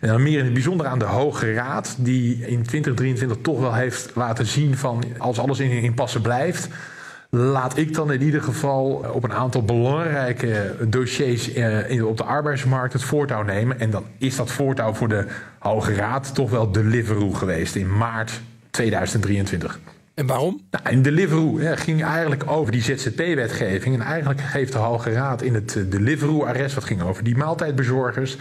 En dan meer in het bijzonder aan de Hoge Raad, die in 2023 toch wel heeft laten zien van als alles in, passen blijft. Laat ik dan in ieder geval op een aantal belangrijke dossiers eh, in- op de arbeidsmarkt het voortouw nemen. En dan is dat voortouw voor de Hoge Raad toch wel Deliveroo geweest in maart 2023. En waarom? Nou, en Deliveroo hè, ging eigenlijk over die ZZP-wetgeving. En eigenlijk geeft de Hoge Raad in het eh, Deliveroo-arrest, wat ging over die maaltijdbezorgers,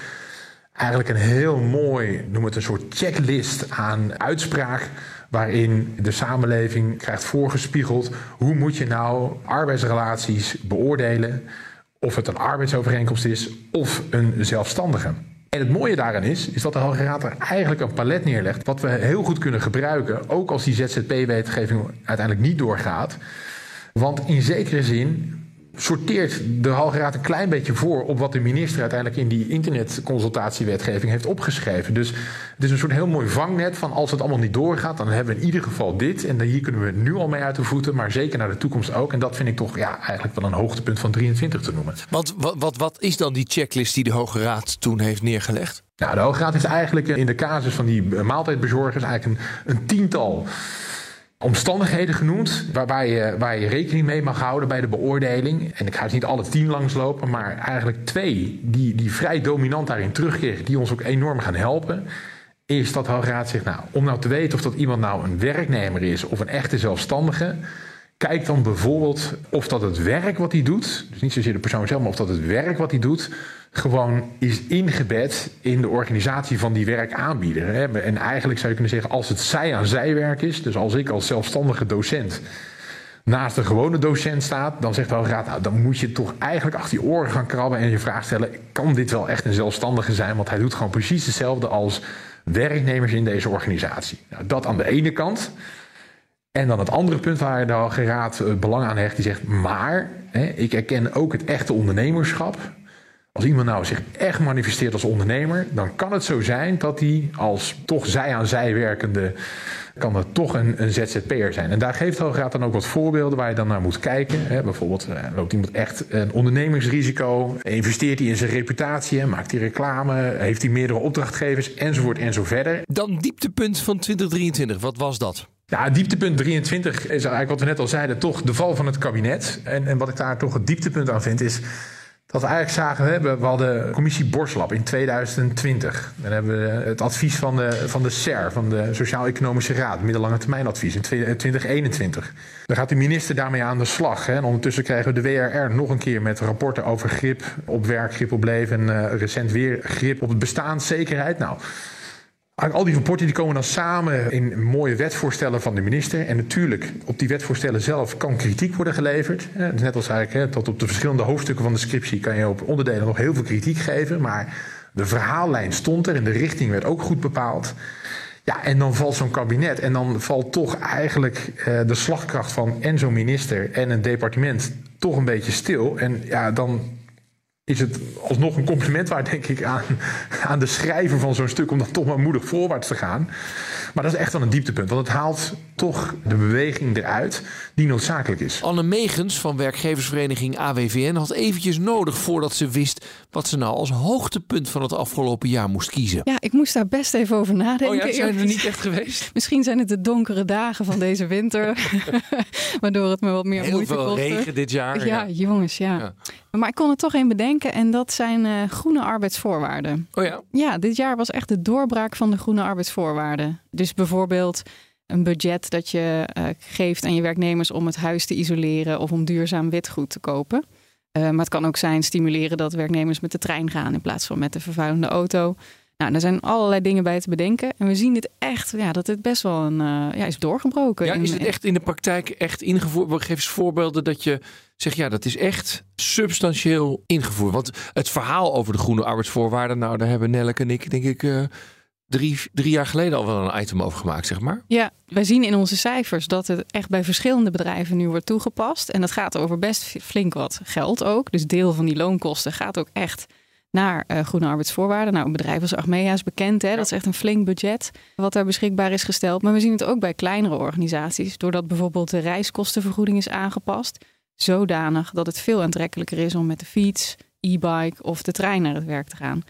eigenlijk een heel mooi, noem het een soort checklist aan uitspraak. Waarin de samenleving krijgt voorgespiegeld hoe moet je nou arbeidsrelaties beoordelen. Of het een arbeidsovereenkomst is of een zelfstandige. En het mooie daarin is, is dat de Hoge er eigenlijk een palet neerlegt. wat we heel goed kunnen gebruiken, ook als die ZZP-wetgeving uiteindelijk niet doorgaat. Want in zekere zin sorteert de Hoge Raad een klein beetje voor op wat de minister uiteindelijk in die internetconsultatiewetgeving heeft opgeschreven. Dus het is een soort heel mooi vangnet van als het allemaal niet doorgaat, dan hebben we in ieder geval dit. En hier kunnen we nu al mee uit de voeten, maar zeker naar de toekomst ook. En dat vind ik toch ja, eigenlijk wel een hoogtepunt van 23 te noemen. Want wat, wat, wat is dan die checklist die de Hoge Raad toen heeft neergelegd? Nou, de Hoge Raad heeft eigenlijk in de casus van die eh, maaltijdbezorgers eigenlijk een, een tiental omstandigheden genoemd waarbij je, waar je rekening mee mag houden bij de beoordeling. En ik ga het niet alle tien langslopen, maar eigenlijk twee die, die vrij dominant daarin terugkeren, die ons ook enorm gaan helpen. Is dat de Hoge Raad zegt, nou, om nou te weten of dat iemand nou een werknemer is of een echte zelfstandige, Kijk dan bijvoorbeeld of dat het werk wat hij doet, dus niet zozeer de persoon zelf, maar of dat het werk wat hij doet, gewoon is ingebed in de organisatie van die werkaanbieder. En eigenlijk zou je kunnen zeggen, als het zij aan zijwerk is, dus als ik als zelfstandige docent naast een gewone docent staat, dan zegt Hoge Raad, nou, dan moet je toch eigenlijk achter je oren gaan krabben en je vraag stellen, kan dit wel echt een zelfstandige zijn? Want hij doet gewoon precies hetzelfde als werknemers in deze organisatie. Nou, dat aan de ene kant. En dan het andere punt waar de Hoge Raad eh, belang aan hecht, die zegt, maar hè, ik erken ook het echte ondernemerschap. Als iemand nou zich echt manifesteert als ondernemer, dan kan het zo zijn dat hij als toch zij aan zij werkende, kan dat toch een, een ZZP'er zijn. En daar geeft de Hoge Raad dan ook wat voorbeelden waar je dan naar moet kijken. Bijvoorbeeld, eh, loopt iemand echt een ondernemingsrisico? Investeert hij in zijn reputatie? Maakt hij reclame? Heeft hij meerdere opdrachtgevers? Enzovoort en zo verder. Dan dieptepunt van 2023, wat was dat? Ja, dieptepunt 23 is eigenlijk wat we net al zeiden, toch de val van het kabinet. En, en wat ik daar toch het dieptepunt aan vind is Dat we eigenlijk zagen, we, hebben, we hadden commissie Borslab in 2020. Dan hebben we het advies van de, van de SER, van de Sociaal-Economische Raad, middellange termijnadvies in 2021. Dan gaat de minister daarmee aan de slag. Hè. En ondertussen krijgen we de WRR nog een keer met rapporten over grip op werk, grip op leven en uh, recent weer grip op bestaanszekerheid. Nou, al die rapporten die komen dan samen in mooie wetvoorstellen van de minister. En natuurlijk, op die wetvoorstellen zelf kan kritiek worden geleverd. Net als eigenlijk tot op de verschillende hoofdstukken van de scriptie kan je op onderdelen nog heel veel kritiek geven. Maar de verhaallijn stond er en de richting werd ook goed bepaald. Ja, en dan valt zo'n kabinet en dan valt toch eigenlijk uh, de slagkracht van en zo'n minister en een departement toch een beetje stil. En ja, dan is het alsnog een compliment waard, denk ik, aan, aan de schrijver van zo'n stuk om dan toch maar moedig voorwaarts te gaan. Maar dat is echt wel een dieptepunt, want het haalt toch de beweging eruit die noodzakelijk is. Anne Megens van werkgeversvereniging AWVN had eventjes nodig voordat ze wist wat ze nou als hoogtepunt van het afgelopen jaar moest kiezen. Ja, ik moest daar best even over nadenken. Oh ja, zijn er niet echt geweest? Misschien zijn het de donkere dagen van deze winter, waardoor het me wat meer Heel moeite veel kostte. regen dit jaar. Ja, jongens, ja. Ja. Maar ik kon er toch één bedenken en dat zijn eh, groene arbeidsvoorwaarden. Oh ja? Ja, dit jaar was echt de doorbraak van de groene arbeidsvoorwaarden. Dus bijvoorbeeld een budget dat je eh, geeft aan je werknemers om het huis te isoleren of om duurzaam witgoed te kopen. Eh, maar het kan ook zijn stimuleren dat werknemers met de trein gaan in plaats van met de vervuilende auto. Nou, er zijn allerlei dingen bij te bedenken. En we zien dit echt, ja, dat het best wel een, eh, ja, is doorgebroken. Ja, in- is het echt in de praktijk echt ingevoerd? Geef eens voorbeelden dat je zegt, ja, dat is echt substantieel ingevoerd. Want het verhaal over de groene arbeidsvoorwaarden, nou, daar hebben Nelleke en ik, denk ik, eh, drie, drie jaar geleden al wel een item over gemaakt, zeg maar. Ja, wij zien in onze cijfers dat het echt bij verschillende bedrijven nu wordt toegepast. En dat gaat over best flink wat geld ook. Dus deel van die loonkosten gaat ook echt naar eh, groene arbeidsvoorwaarden. Nou, een bedrijf als Achmea is bekend. Hè? Dat is echt een flink budget wat daar beschikbaar is gesteld. Maar we zien het ook bij kleinere organisaties. Doordat bijvoorbeeld de reiskostenvergoeding is aangepast. Zodanig dat het veel aantrekkelijker is om met de fiets, e-bike of de trein naar het werk te gaan.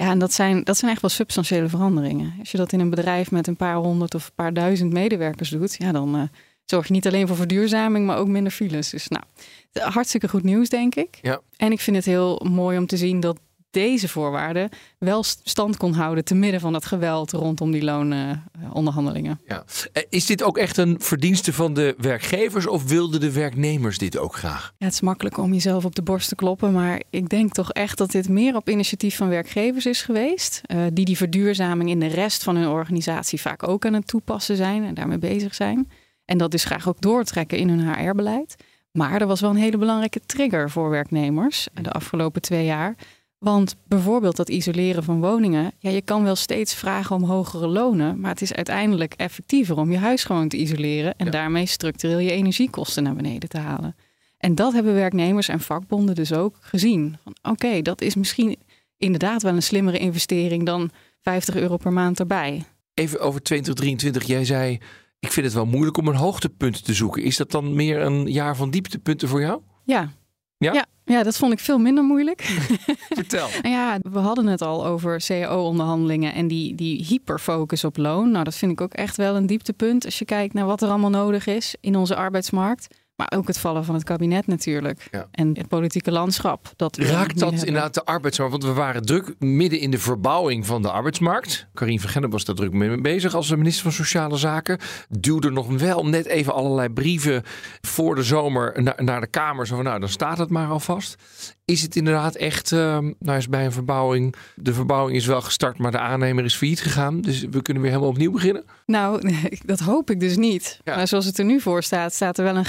Ja, en dat zijn, dat zijn echt wel substantiële veranderingen. Als je dat in een bedrijf met een paar honderd of een paar duizend medewerkers doet, ja, dan eh, zorg je niet alleen voor verduurzaming, maar ook minder files. Dus nou, hartstikke goed nieuws, denk ik. Ja. En ik vind het heel mooi om te zien dat deze voorwaarden wel stand kon houden te midden van het geweld rondom die loononderhandelingen. Ja. Eh, Is dit ook echt een verdienste van de werkgevers of wilden de werknemers dit ook graag? Ja, het is makkelijk om jezelf op de borst te kloppen, maar ik denk toch echt dat dit meer op initiatief van werkgevers is geweest, eh, die die verduurzaming in de rest van hun organisatie vaak ook aan het toepassen zijn en daarmee bezig zijn. En dat dus graag ook doortrekken in hun HR-beleid. Maar er was wel een hele belangrijke trigger voor werknemers de afgelopen twee jaar. Want bijvoorbeeld dat isoleren van woningen, ja, je kan wel steeds vragen om hogere lonen, maar het is uiteindelijk effectiever om je huis gewoon te isoleren en daarmee structureel je energiekosten naar beneden te halen. En dat hebben werknemers en vakbonden dus ook gezien. Oké, dat is misschien inderdaad wel een slimmere investering dan 50 euro per maand erbij. Even over 2023. Jij zei, ik vind het wel moeilijk om een hoogtepunt te zoeken. Is dat dan meer een jaar van dieptepunten voor jou? Ja. Ja? Ja, ja, dat vond ik veel minder moeilijk. Vertel. Ja, we hadden het al over cao-onderhandelingen en die, die hyperfocus op loon. Nou, dat vind ik ook echt wel een dieptepunt als je kijkt naar wat er allemaal nodig is in onze arbeidsmarkt. Maar ook het vallen van het kabinet natuurlijk. Ja. En het politieke landschap. Dat Raakt dat hebben. inderdaad de arbeidsmarkt? Want we waren druk midden in de verbouwing van de arbeidsmarkt. Karin van Gennep was daar druk mee bezig als minister van Sociale Zaken. Duwde nog wel net even allerlei brieven voor de zomer naar, naar de Kamer. Zo van, nou, dan staat het maar alvast. Is het inderdaad echt, eh, nou is bij een verbouwing, de verbouwing is wel gestart, maar de aannemer is failliet gegaan. Dus we kunnen weer helemaal opnieuw beginnen. Nou, dat hoop ik dus niet. Maar zoals het er nu voor staat, staat er wel een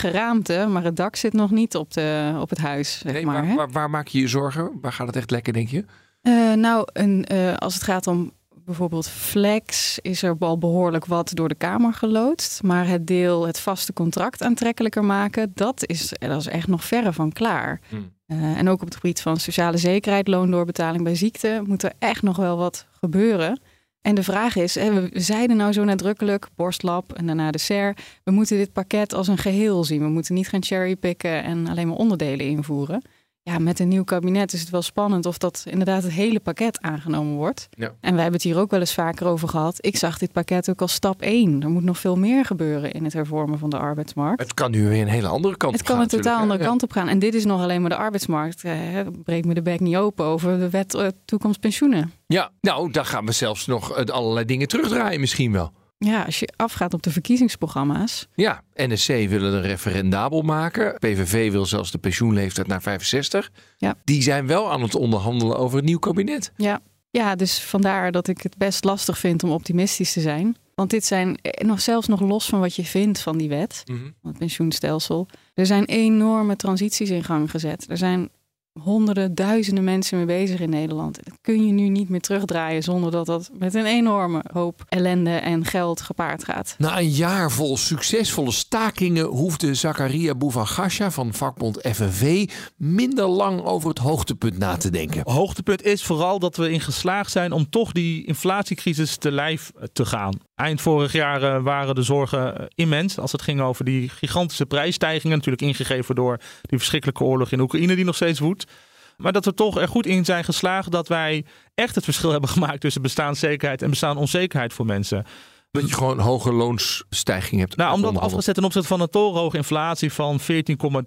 Maar het dak zit nog niet op, de, op het huis. Zeg Nee, maar, waar, hè? waar, waar maak je je zorgen? Waar gaat het echt lekker, denk je? Eh, nou, een, eh, als het gaat om bijvoorbeeld flex, is er al behoorlijk wat door de Kamer geloodst. Maar het deel, het vaste contract aantrekkelijker maken, dat is, dat is echt nog verre van klaar. Eh, en ook op het gebied van sociale zekerheid, loondoorbetaling bij ziekte, moet er echt nog wel wat gebeuren. En de vraag is, we zeiden nou zo nadrukkelijk, borstlab en daarna de SER, we moeten dit pakket als een geheel zien. We moeten niet gaan cherrypicken en alleen maar onderdelen invoeren. Ja, met een nieuw kabinet is het wel spannend of dat inderdaad het hele pakket aangenomen wordt. Ja. En wij hebben het hier ook wel eens vaker over gehad. Ik zag dit pakket ook als stap één. Er moet nog veel meer gebeuren in het hervormen van de arbeidsmarkt. Het kan nu weer een hele andere kant Het op kan gaan een totaal andere kant op gaan. En dit is nog alleen maar de arbeidsmarkt. Eh, breek me de bek niet open over de wet eh, toekomst pensioenen. Ja, nou, dan gaan we zelfs nog eh, allerlei dingen terugdraaien misschien wel. Ja, als je afgaat op de verkiezingsprogramma's. Ja, NSC willen een referendabel maken. PVV wil zelfs de pensioenleeftijd naar 65. Ja. Die zijn wel aan het onderhandelen over het nieuw kabinet. Ja. ja, dus vandaar dat ik het best lastig vind om optimistisch te zijn. Want dit zijn eh, nog zelfs nog los van wat je vindt van die wet, Mhm. van het pensioenstelsel. Er zijn enorme transities in gang gezet. Er zijn honderden, duizenden mensen mee bezig in Nederland. Dat kun je nu niet meer terugdraaien zonder dat dat met een enorme hoop ellende en geld gepaard gaat. Na een jaar vol succesvolle stakingen hoefde Zakaria Bouvagasha van vakbond FNV minder lang over het hoogtepunt na te denken. Hoogtepunt is vooral dat we in geslaagd zijn om toch die inflatiecrisis te lijf te gaan. Eind vorig jaar eh, waren de zorgen eh, immens als het ging over die gigantische prijsstijgingen. Natuurlijk ingegeven door die verschrikkelijke oorlog in Oekraïne die nog steeds woedt. Maar dat we toch er goed in zijn geslaagd dat wij echt het verschil hebben gemaakt tussen bestaanszekerheid en bestaansonzekerheid voor mensen. Dat je gewoon hoge loonsstijging hebt. Nou, omdat afgezet ten opzichte van een torenhoge inflatie van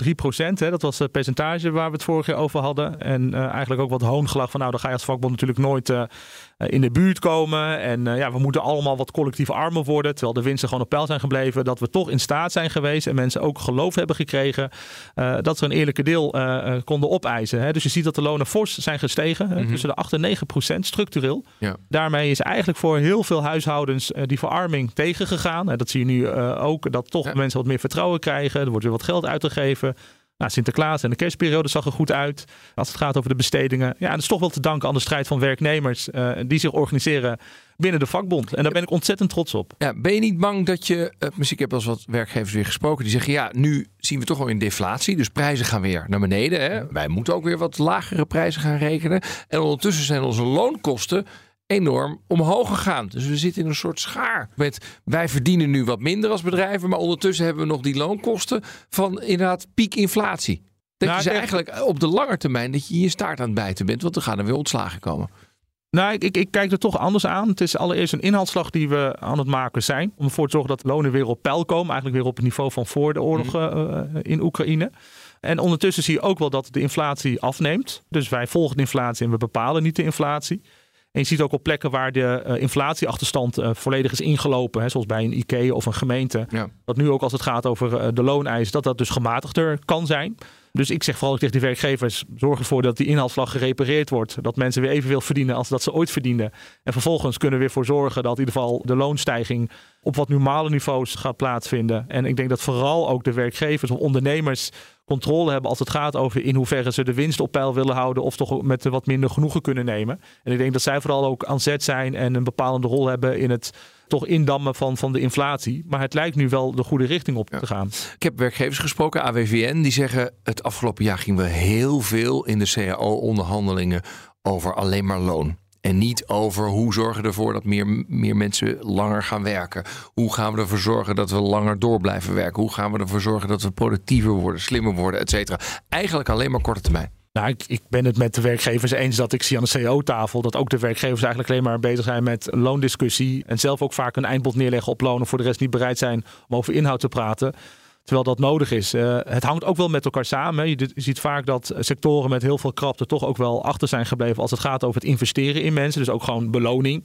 14,3 procent. Dat was het percentage waar we het vorig jaar over hadden. En eh, eigenlijk ook wat hoongelag van nou, dan ga je als vakbond natuurlijk nooit eh, eh, in de buurt komen. En eh, ja, we moeten allemaal wat collectief armer worden. Terwijl de winsten gewoon op peil zijn gebleven. Dat we toch in staat zijn geweest en mensen ook geloof hebben gekregen. eh, dat ze een eerlijke deel eh, eh, konden opeisen. Hè. Dus je ziet dat de lonen fors zijn gestegen. Mhm. Tussen de 8 en 9 procent structureel. Ja. Daarmee is eigenlijk voor heel veel huishoudens eh, die verarming tegengegaan. En dat zie je nu eh, ook, dat toch mensen wat meer vertrouwen krijgen. Er wordt weer wat geld uitgegeven. Nou, Sinterklaas en de kerstperiode zag er goed uit. Als het gaat over de bestedingen. Ja, en dat is toch wel te danken aan de strijd van werknemers eh, die zich organiseren binnen de vakbond. En daar ben ik ontzettend trots op. Ja, ben je niet bang dat je, eh, misschien ik heb wel eens wat werkgevers weer gesproken, die zeggen ja, nu zien we toch wel een deflatie, dus prijzen gaan weer naar beneden. Hè? Wij moeten ook weer wat lagere prijzen gaan rekenen. En ondertussen zijn onze loonkosten enorm omhoog gegaan. Dus we zitten in een soort schaar. Met, wij verdienen nu wat minder als bedrijven, maar ondertussen hebben we nog die loonkosten van inderdaad piekinflatie. Dat Nou, ik- eigenlijk op de lange termijn dat je je staart aan het bijten bent, want er gaan er weer ontslagen komen. Nou, ik, ik, ik kijk er toch anders aan. Het is allereerst een inhaalslag die we aan het maken zijn. Om ervoor te zorgen dat lonen weer op peil komen. Eigenlijk weer op het niveau van voor de oorlog eh, eh, in Oekraïne. En ondertussen zie je ook wel dat de inflatie afneemt. Dus wij volgen de inflatie en we bepalen niet de inflatie. En je ziet ook op plekken waar de eh, inflatieachterstand eh, volledig is ingelopen, hè, zoals bij een IKEA of een gemeente, Ja. dat nu ook als het gaat over eh, de looneis, dat dat dus gematigder kan zijn. Dus ik zeg vooral tegen die werkgevers, zorg ervoor dat die inhaalslag gerepareerd wordt. Dat mensen weer evenveel verdienen als dat ze ooit verdienden. En vervolgens kunnen we weer voor zorgen dat in ieder geval de loonstijging op wat normale niveaus gaat plaatsvinden. En ik denk dat vooral ook de werkgevers of ondernemers controle hebben als het gaat over in hoeverre ze de winst op peil willen houden of toch met wat minder genoegen kunnen nemen. En ik denk dat zij vooral ook aan zet zijn en een bepalende rol hebben in het toch indammen van, van de inflatie. Maar het lijkt nu wel de goede richting op te gaan. Ik heb werkgevers gesproken, AWVN, die zeggen het afgelopen jaar gingen we heel veel in de CAO-onderhandelingen over alleen maar loon. En niet over hoe zorgen we ervoor dat meer, meer mensen langer gaan werken. Hoe gaan we ervoor zorgen dat we langer door blijven werken? Hoe gaan we ervoor zorgen dat we productiever worden, slimmer worden, et cetera. Eigenlijk alleen maar korte termijn. Nou, ik, ik ben het met de werkgevers eens dat ik zie aan de CEO-tafel dat ook de werkgevers eigenlijk alleen maar bezig zijn met loondiscussie. En zelf ook vaak een eindbod neerleggen op lonen, voor de rest niet bereid zijn om over inhoud te praten. Terwijl dat nodig is. Eh, het hangt ook wel met elkaar samen. Je, ziet vaak dat sectoren met heel veel krapte toch ook wel achter zijn gebleven als het gaat over het investeren in mensen. Dus ook gewoon beloning.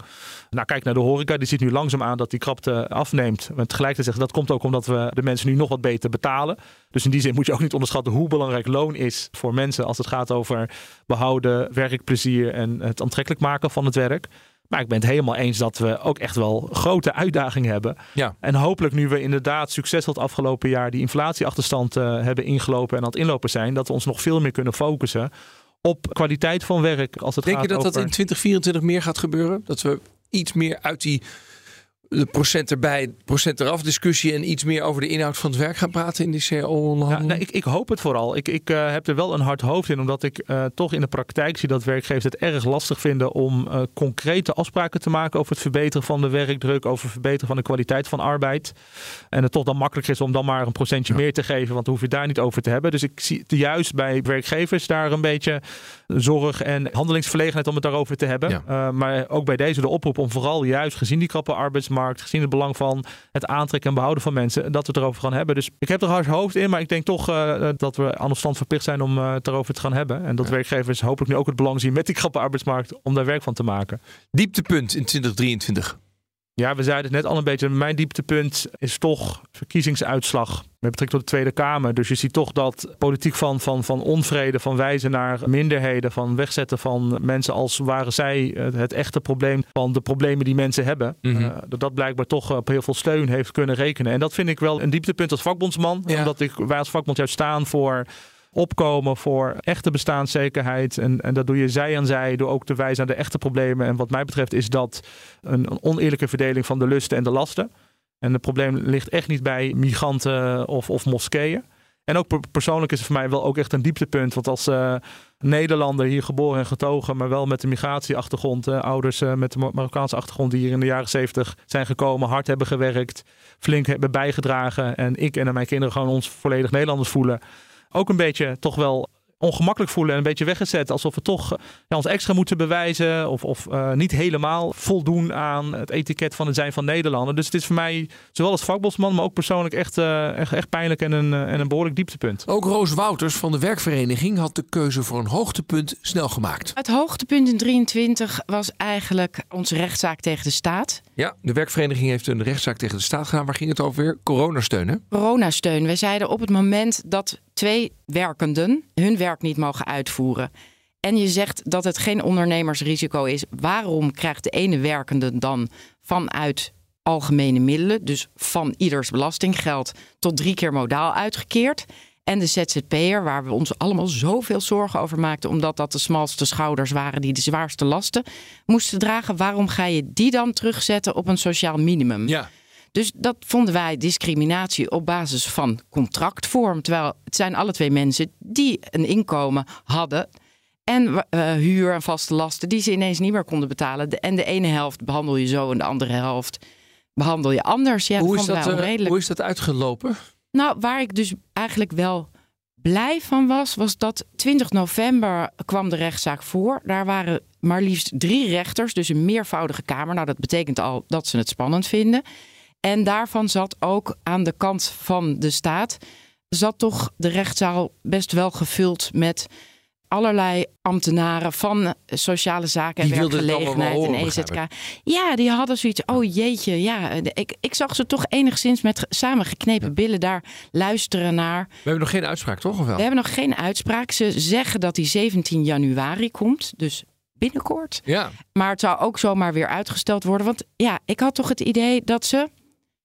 Nou, kijk naar de horeca. Die ziet nu langzaam aan dat die krapte afneemt. Maar tegelijkertijd zeggen dat komt ook omdat we de mensen nu nog wat beter betalen. Dus in die zin moet je ook niet onderschatten hoe belangrijk loon is voor mensen als het gaat over behouden werkplezier en het aantrekkelijk maken van het werk. Maar ik ben het helemaal eens dat we ook echt wel grote uitdagingen hebben. Ja. En hopelijk nu we inderdaad succesvol het afgelopen jaar die inflatieachterstand eh, hebben ingelopen en aan het inlopen zijn, dat we ons nog veel meer kunnen focussen op kwaliteit van werk. Als het Denk je gaat dat dat over... in 2024 meer gaat gebeuren? Dat we iets meer uit die de procent erbij, procent eraf discussie en iets meer over de inhoud van het werk gaan praten in die CAO-onderhandelingen? Ja, nee, ik, ik, hoop het vooral. Ik, ik uh, heb er wel een hard hoofd in, omdat ik uh, toch in de praktijk zie dat werkgevers het erg lastig vinden om uh, concrete afspraken te maken over het verbeteren van de werkdruk, over het verbeteren van de kwaliteit van arbeid. En het toch dan makkelijker is om dan maar een procentje ja. meer te geven, want dan hoef je daar niet over te hebben. Dus ik zie juist bij werkgevers daar een beetje zorg en handelingsverlegenheid om het daarover te hebben. Ja. maar ook bij deze de oproep om vooral juist gezien die krappe arbeidsmarkt, gezien het belang van het aantrekken en behouden van mensen, dat we het erover gaan hebben. Dus ik heb er hard hoofd in, maar ik denk toch uh, dat we aan de stand verplicht zijn om uh, het erover te gaan hebben. En dat ja. werkgevers hopelijk nu ook het belang zien met die krappe arbeidsmarkt om daar werk van te maken. Dieptepunt in 2023. Ja, we zeiden het net al een beetje. Mijn dieptepunt is toch verkiezingsuitslag met betrekking tot de Tweede Kamer. Dus je ziet toch dat politiek van, van, van onvrede, van wijzen naar minderheden, van wegzetten van mensen als waren zij het echte probleem van de problemen die mensen hebben. Mm -hmm. uh, dat dat blijkbaar toch op heel veel steun heeft kunnen rekenen. En dat vind ik wel een dieptepunt als vakbondsman. Ja. Omdat ik, wij als vakbond juist staan voor opkomen voor echte bestaanszekerheid. En, en dat doe je zij aan zij door ook te wijzen naar de echte problemen. En wat mij betreft is dat een, een oneerlijke verdeling van de lusten en de lasten. En het probleem ligt echt niet bij migranten of, of moskeeën. En ook persoonlijk is het voor mij wel ook echt een dieptepunt. Want als uh, Nederlander hier geboren en getogen, maar wel met een migratieachtergrond, uh, ouders uh, met de Marokkaanse achtergrond die hier in de jaren zeventig zijn gekomen, hard hebben gewerkt, flink hebben bijgedragen. En ik en mijn kinderen gewoon ons volledig Nederlanders voelen ook een beetje toch wel ongemakkelijk voelen en een beetje weggezet. Alsof we toch ja, ons extra moeten bewijzen of, of uh, niet helemaal voldoen aan het etiket van het zijn van Nederlander. Dus het is voor mij, zowel als vakbondsman, maar ook persoonlijk echt, uh, echt, echt, pijnlijk en een, en een behoorlijk dieptepunt. Ook Roos Wouters van de werkvereniging had de keuze voor een hoogtepunt snel gemaakt. Het hoogtepunt in 23 was eigenlijk onze rechtszaak tegen de staat. Ja, de werkvereniging heeft een rechtszaak tegen de staat gedaan. Waar ging het over weer? Coronasteun, hè? Coronasteun. Wij zeiden op het moment dat twee werkenden hun werk niet mogen uitvoeren. En je zegt dat het geen ondernemersrisico is. Waarom krijgt de ene werkende dan vanuit algemene middelen, dus van ieders belastinggeld, tot drie keer modaal uitgekeerd? En de ZZP'er, waar we ons allemaal zoveel zorgen over maakten, omdat dat de smalste schouders waren die de zwaarste lasten moesten dragen. Waarom ga je die dan terugzetten op een sociaal minimum? Ja. Dus dat vonden wij discriminatie op basis van contractvorm. Terwijl het zijn alle twee mensen die een inkomen hadden. En uh, huur en vaste lasten die ze ineens niet meer konden betalen. De, en de ene helft behandel je zo en de andere helft behandel je anders. Ja, hoe, is dat, uh, hoe is dat uitgelopen? Nou, waar ik dus eigenlijk wel blij van was, was dat 20 november kwam de rechtszaak voor. Daar waren maar liefst drie rechters, dus een meervoudige kamer. Nou, dat betekent al dat ze het spannend vinden. En daarvan zat ook aan de kant van de staat, zat toch de rechtszaal best wel gevuld met allerlei ambtenaren van sociale zaken en werkgelegenheid en EZK. Ja, die hadden zoiets. Oh jeetje, ja. Ik, ik zag ze toch enigszins met samengeknepen ja. billen daar luisteren naar. We hebben nog geen uitspraak, toch? Of wel? We hebben nog geen uitspraak. Ze zeggen dat die 17 januari komt. Dus binnenkort. Ja. Maar het zou ook zomaar weer uitgesteld worden. Want ja, ik had toch het idee dat ze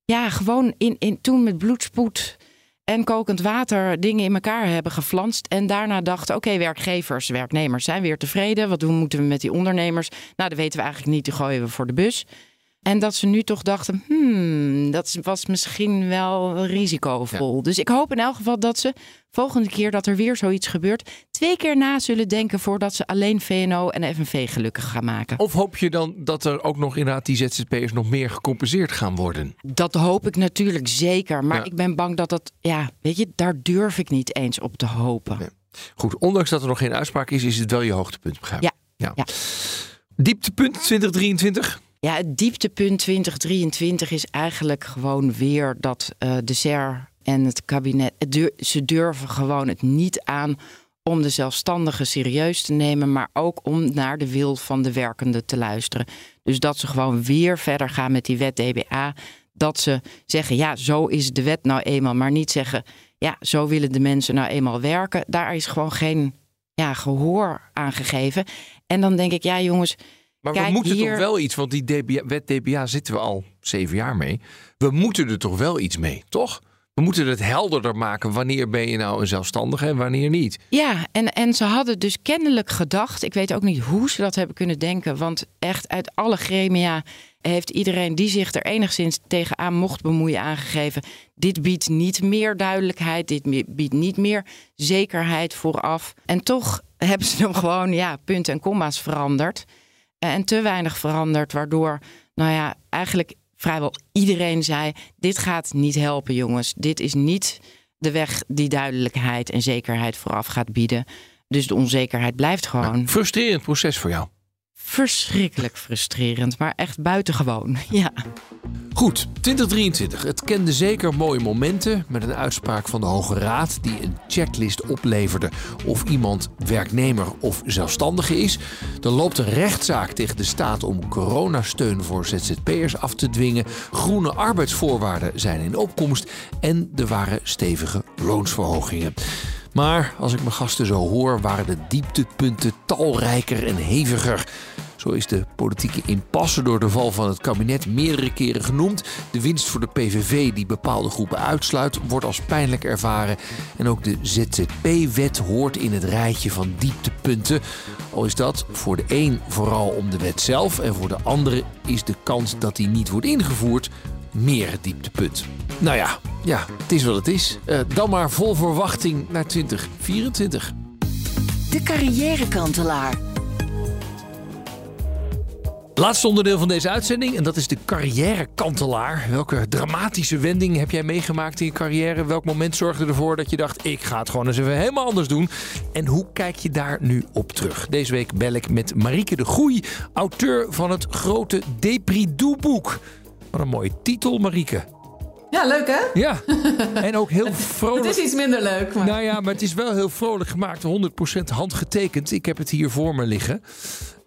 ja, gewoon in, in, toen met bloedspoed en kokend water dingen in elkaar hebben geflanst. En daarna dachten, oké, werkgevers, werknemers zijn weer tevreden. Wat doen moeten we met die ondernemers? Nou, dat weten we eigenlijk niet, die gooien we voor de bus. En dat ze nu toch dachten, hmm, dat was misschien wel risicovol. Ja. Dus ik hoop in elk geval dat ze volgende keer dat er weer zoiets gebeurt, twee keer na zullen denken voordat ze alleen VNO en FNV gelukkig gaan maken. Of hoop je dan dat er ook nog inderdaad die ZZP'ers nog meer gecompenseerd gaan worden? Dat hoop ik natuurlijk zeker. Maar ja. ik ben bang dat dat, ja, weet je, daar durf ik niet eens op te hopen. Nee. Goed, ondanks dat er nog geen uitspraak is, is het wel je hoogtepunt, begrijp ik? Ja. ja. Dieptepunt 2023? Ja, het dieptepunt 2023 is eigenlijk gewoon weer dat uh, de SER en het kabinet, ze durven gewoon het niet aan om de zelfstandigen serieus te nemen, maar ook om naar de wil van de werkenden te luisteren. Dus dat ze gewoon weer verder gaan met die wet DBA. Dat ze zeggen, ja, zo is de wet nou eenmaal, maar niet zeggen, ja, zo willen de mensen nou eenmaal werken. Daar is gewoon geen ja, gehoor aan gegeven. En dan denk ik, ja, jongens. Maar kijk, we moeten hier... toch wel iets, want die DBA, wet DBA zitten we al zeven jaar mee. We moeten er toch wel iets mee, toch? We moeten het helderder maken. Wanneer ben je nou een zelfstandige en wanneer niet? Ja, en, en ze hadden dus kennelijk gedacht. Ik weet ook niet hoe ze dat hebben kunnen denken. Want echt uit alle gremia heeft iedereen die zich er enigszins tegenaan mocht bemoeien aangegeven. Dit biedt niet meer duidelijkheid. Dit biedt niet meer zekerheid vooraf. En toch hebben ze hem gewoon, ja, punten en komma's veranderd. En te weinig veranderd, waardoor, nou ja, eigenlijk vrijwel iedereen zei: dit gaat niet helpen, jongens. Dit is niet de weg die duidelijkheid en zekerheid vooraf gaat bieden. Dus de onzekerheid blijft gewoon. frustrerend proces voor jou. Verschrikkelijk frustrerend, maar echt buitengewoon. Ja. Goed, 2023. Het kende zeker mooie momenten met een uitspraak van de Hoge Raad die een checklist opleverde of iemand werknemer of zelfstandige is. Er loopt een rechtszaak tegen de staat om coronasteun voor ZZP'ers af te dwingen. Groene arbeidsvoorwaarden zijn in opkomst en er waren stevige loonsverhogingen. Maar als ik mijn gasten zo hoor, waren de dieptepunten talrijker en heviger. Zo is de politieke impasse door de val van het kabinet meerdere keren genoemd. De winst voor de PVV die bepaalde groepen uitsluit, wordt als pijnlijk ervaren. En ook de ZZP-wet hoort in het rijtje van dieptepunten. Al is dat voor de een vooral om de wet zelf en voor de andere is de kans dat die niet wordt ingevoerd meer het dieptepunt. Nou ja, ja, het is wat het is. Uh, dan maar vol verwachting naar 2024. De carrièrekantelaar. Laatste onderdeel van deze uitzending en dat is de carrièrekantelaar. Welke dramatische wending heb jij meegemaakt in je carrière? Welk moment zorgde ervoor dat je dacht: ik ga het gewoon eens even helemaal anders doen? En hoe kijk je daar nu op terug? Deze week bel ik met Marieke de Groei, auteur van het grote Depridou-boek. Wat een mooie titel, Marieke. Ja, leuk hè? Ja, en ook heel vrolijk. Het is iets minder leuk. Maar... Nou ja, maar het is wel heel vrolijk gemaakt. 100% handgetekend. Ik heb het hier voor me liggen.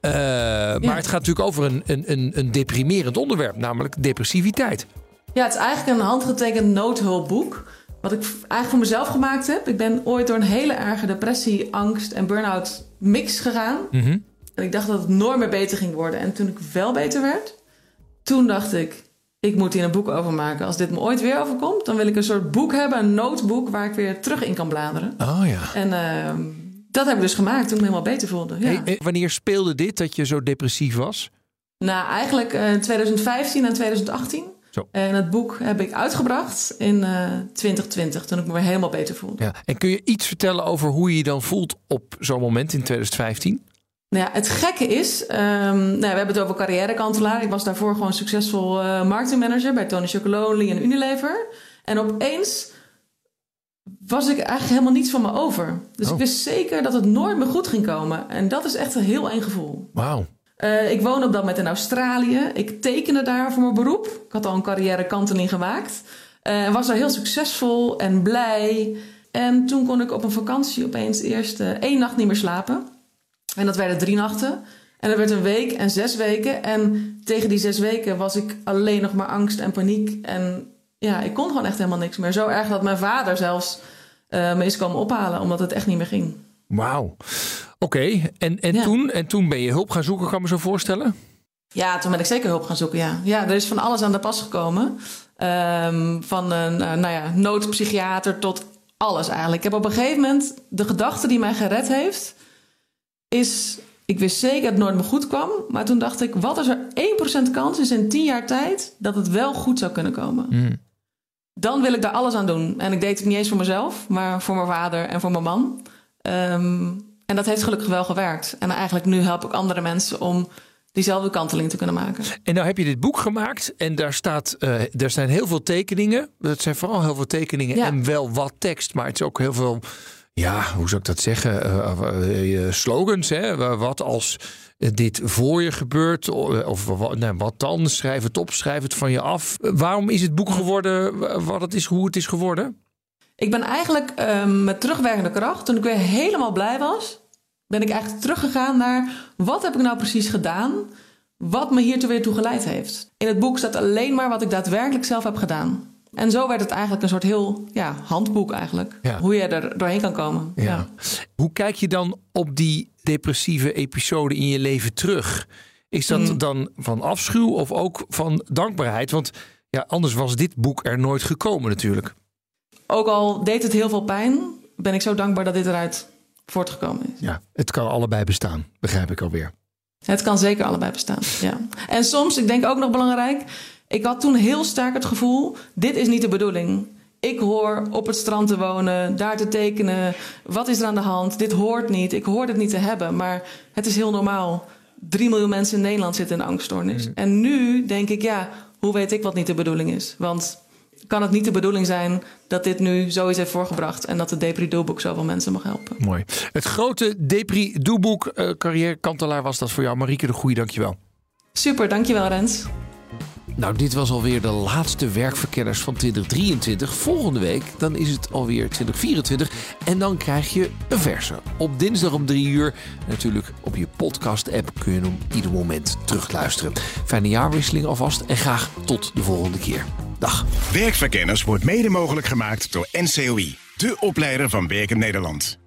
Uh, maar het gaat natuurlijk over een, een, een deprimerend onderwerp, namelijk depressiviteit. Ja, het is eigenlijk een handgetekend noodhulpboek. Wat ik eigenlijk voor mezelf gemaakt heb. Ik ben ooit door een hele erge depressie, angst en burn-out mix gegaan. Mm En ik dacht dat het nooit meer beter ging worden. En toen ik wel beter werd, toen dacht ik, ik moet hier een boek over maken. Als dit me ooit weer overkomt, dan wil ik een soort boek hebben, een notebook waar ik weer terug in kan bladeren. Oh ja. En uh, dat heb ik dus gemaakt toen ik me helemaal beter voelde. Ja. Hey, wanneer speelde dit dat je zo depressief was? Nou, eigenlijk in uh, 2015 en 2018. Zo. En het boek heb ik uitgebracht in uh, 2020, toen ik me weer helemaal beter voelde. Ja. En kun je iets vertellen over hoe je je dan voelt op zo'n moment in 2015? Nou ja, het gekke is, um, nou, we hebben het over carrièrekantelaar. Ik was daarvoor gewoon succesvol uh, marketingmanager bij Tony Chocolonely en Unilever. En opeens was ik eigenlijk helemaal niets van me over. Dus oh. ik wist zeker dat het nooit meer goed ging komen. En dat is echt een heel eng gevoel. Wauw. Uh, ik woon op dat moment in Australië. Ik tekende daar voor mijn beroep. Ik had al een carrièrekanteling gemaakt. Uh, en was daar heel succesvol en blij. En toen kon ik op een vakantie opeens eerst uh, één nacht niet meer slapen. En dat werden drie nachten. En dat werd een week en zes weken. En tegen die zes weken was ik alleen nog maar angst en paniek. En ja, ik kon gewoon echt helemaal niks meer. Zo erg dat mijn vader zelfs uh, me is komen ophalen, omdat het echt niet meer ging. Wauw. Oké, en, en, Ja. toen, en toen ben je hulp gaan zoeken, kan ik me zo voorstellen? Ja, toen ben ik zeker hulp gaan zoeken, ja. Ja, er is van alles aan de pas gekomen. Ehm, van een eh, nou ja, noodpsychiater tot alles eigenlijk. Ik heb op een gegeven moment de gedachte die mij gered heeft... is, ik wist zeker dat het nooit meer goed kwam... maar toen dacht ik, wat als er 1% kans is in 10 jaar tijd... dat het wel goed zou kunnen komen? Hmm. Dan wil ik daar alles aan doen. En ik deed het niet eens voor mezelf, maar voor mijn vader en voor mijn man. Ehm, en dat heeft gelukkig wel gewerkt. En eigenlijk nu help ik andere mensen om diezelfde kanteling te kunnen maken. En nou heb je dit boek gemaakt en daar, staat, eh er zijn heel veel tekeningen. Het zijn vooral heel veel tekeningen Ja. en wel wat tekst. Maar het is ook heel veel, ja, hoe zou ik dat zeggen? Eh, slogans, hè? Wat als dit voor je gebeurt? Of nou, wat dan? Schrijf het op, schrijf het van je af. Waarom is het boek geworden wat het is, hoe het is geworden? Ik ben eigenlijk ehm, met terugwerkende kracht, toen ik weer helemaal blij was, ben ik eigenlijk teruggegaan naar wat heb ik nou precies gedaan, wat me hier weer toe geleid heeft. In het boek staat alleen maar wat ik daadwerkelijk zelf heb gedaan. En zo werd het eigenlijk een soort heel ja, handboek eigenlijk. Ja. Hoe je er doorheen kan komen. Ja. Hoe kijk je dan op die depressieve episode in je leven terug? Is dat Mm. dan van afschuw of ook van dankbaarheid? Want ja, anders was dit boek er nooit gekomen natuurlijk. ook al deed het heel veel pijn, ben ik zo dankbaar dat dit eruit voortgekomen is. Ja, het kan allebei bestaan, begrijp ik alweer. Het kan zeker allebei bestaan, ja. En soms, ik denk ook nog belangrijk... ik had toen heel sterk het gevoel... dit is niet de bedoeling. Ik hoor op het strand te wonen, daar te tekenen. Wat is er aan de hand? Dit hoort niet. Ik hoor het niet te hebben. Maar het is heel normaal. 3 miljoen mensen in Nederland zitten in angststoornis. Mm. En nu denk ik, ja, hoe weet ik wat niet de bedoeling is? Want kan het niet de bedoeling zijn dat dit nu zoiets heeft voorgebracht... en dat de Depri Doelboek zoveel mensen mag helpen? Mooi. Het grote Depri doeboek uh, carrière kantelaar was dat voor jou. Marieke de Goeie, dankjewel. Super, dankjewel Rens. Nou, dit was alweer de laatste werkverkenners van 2023. Volgende week dan is het alweer 2024. En dan krijg je een verse. Op dinsdag om drie uur. En natuurlijk op je podcast-app kun je hem ieder moment terugluisteren. Fijne jaarwisseling alvast en graag tot de volgende keer. Dag. Werkverkenners wordt mede mogelijk gemaakt door NCOI. De opleider van Werken Nederland.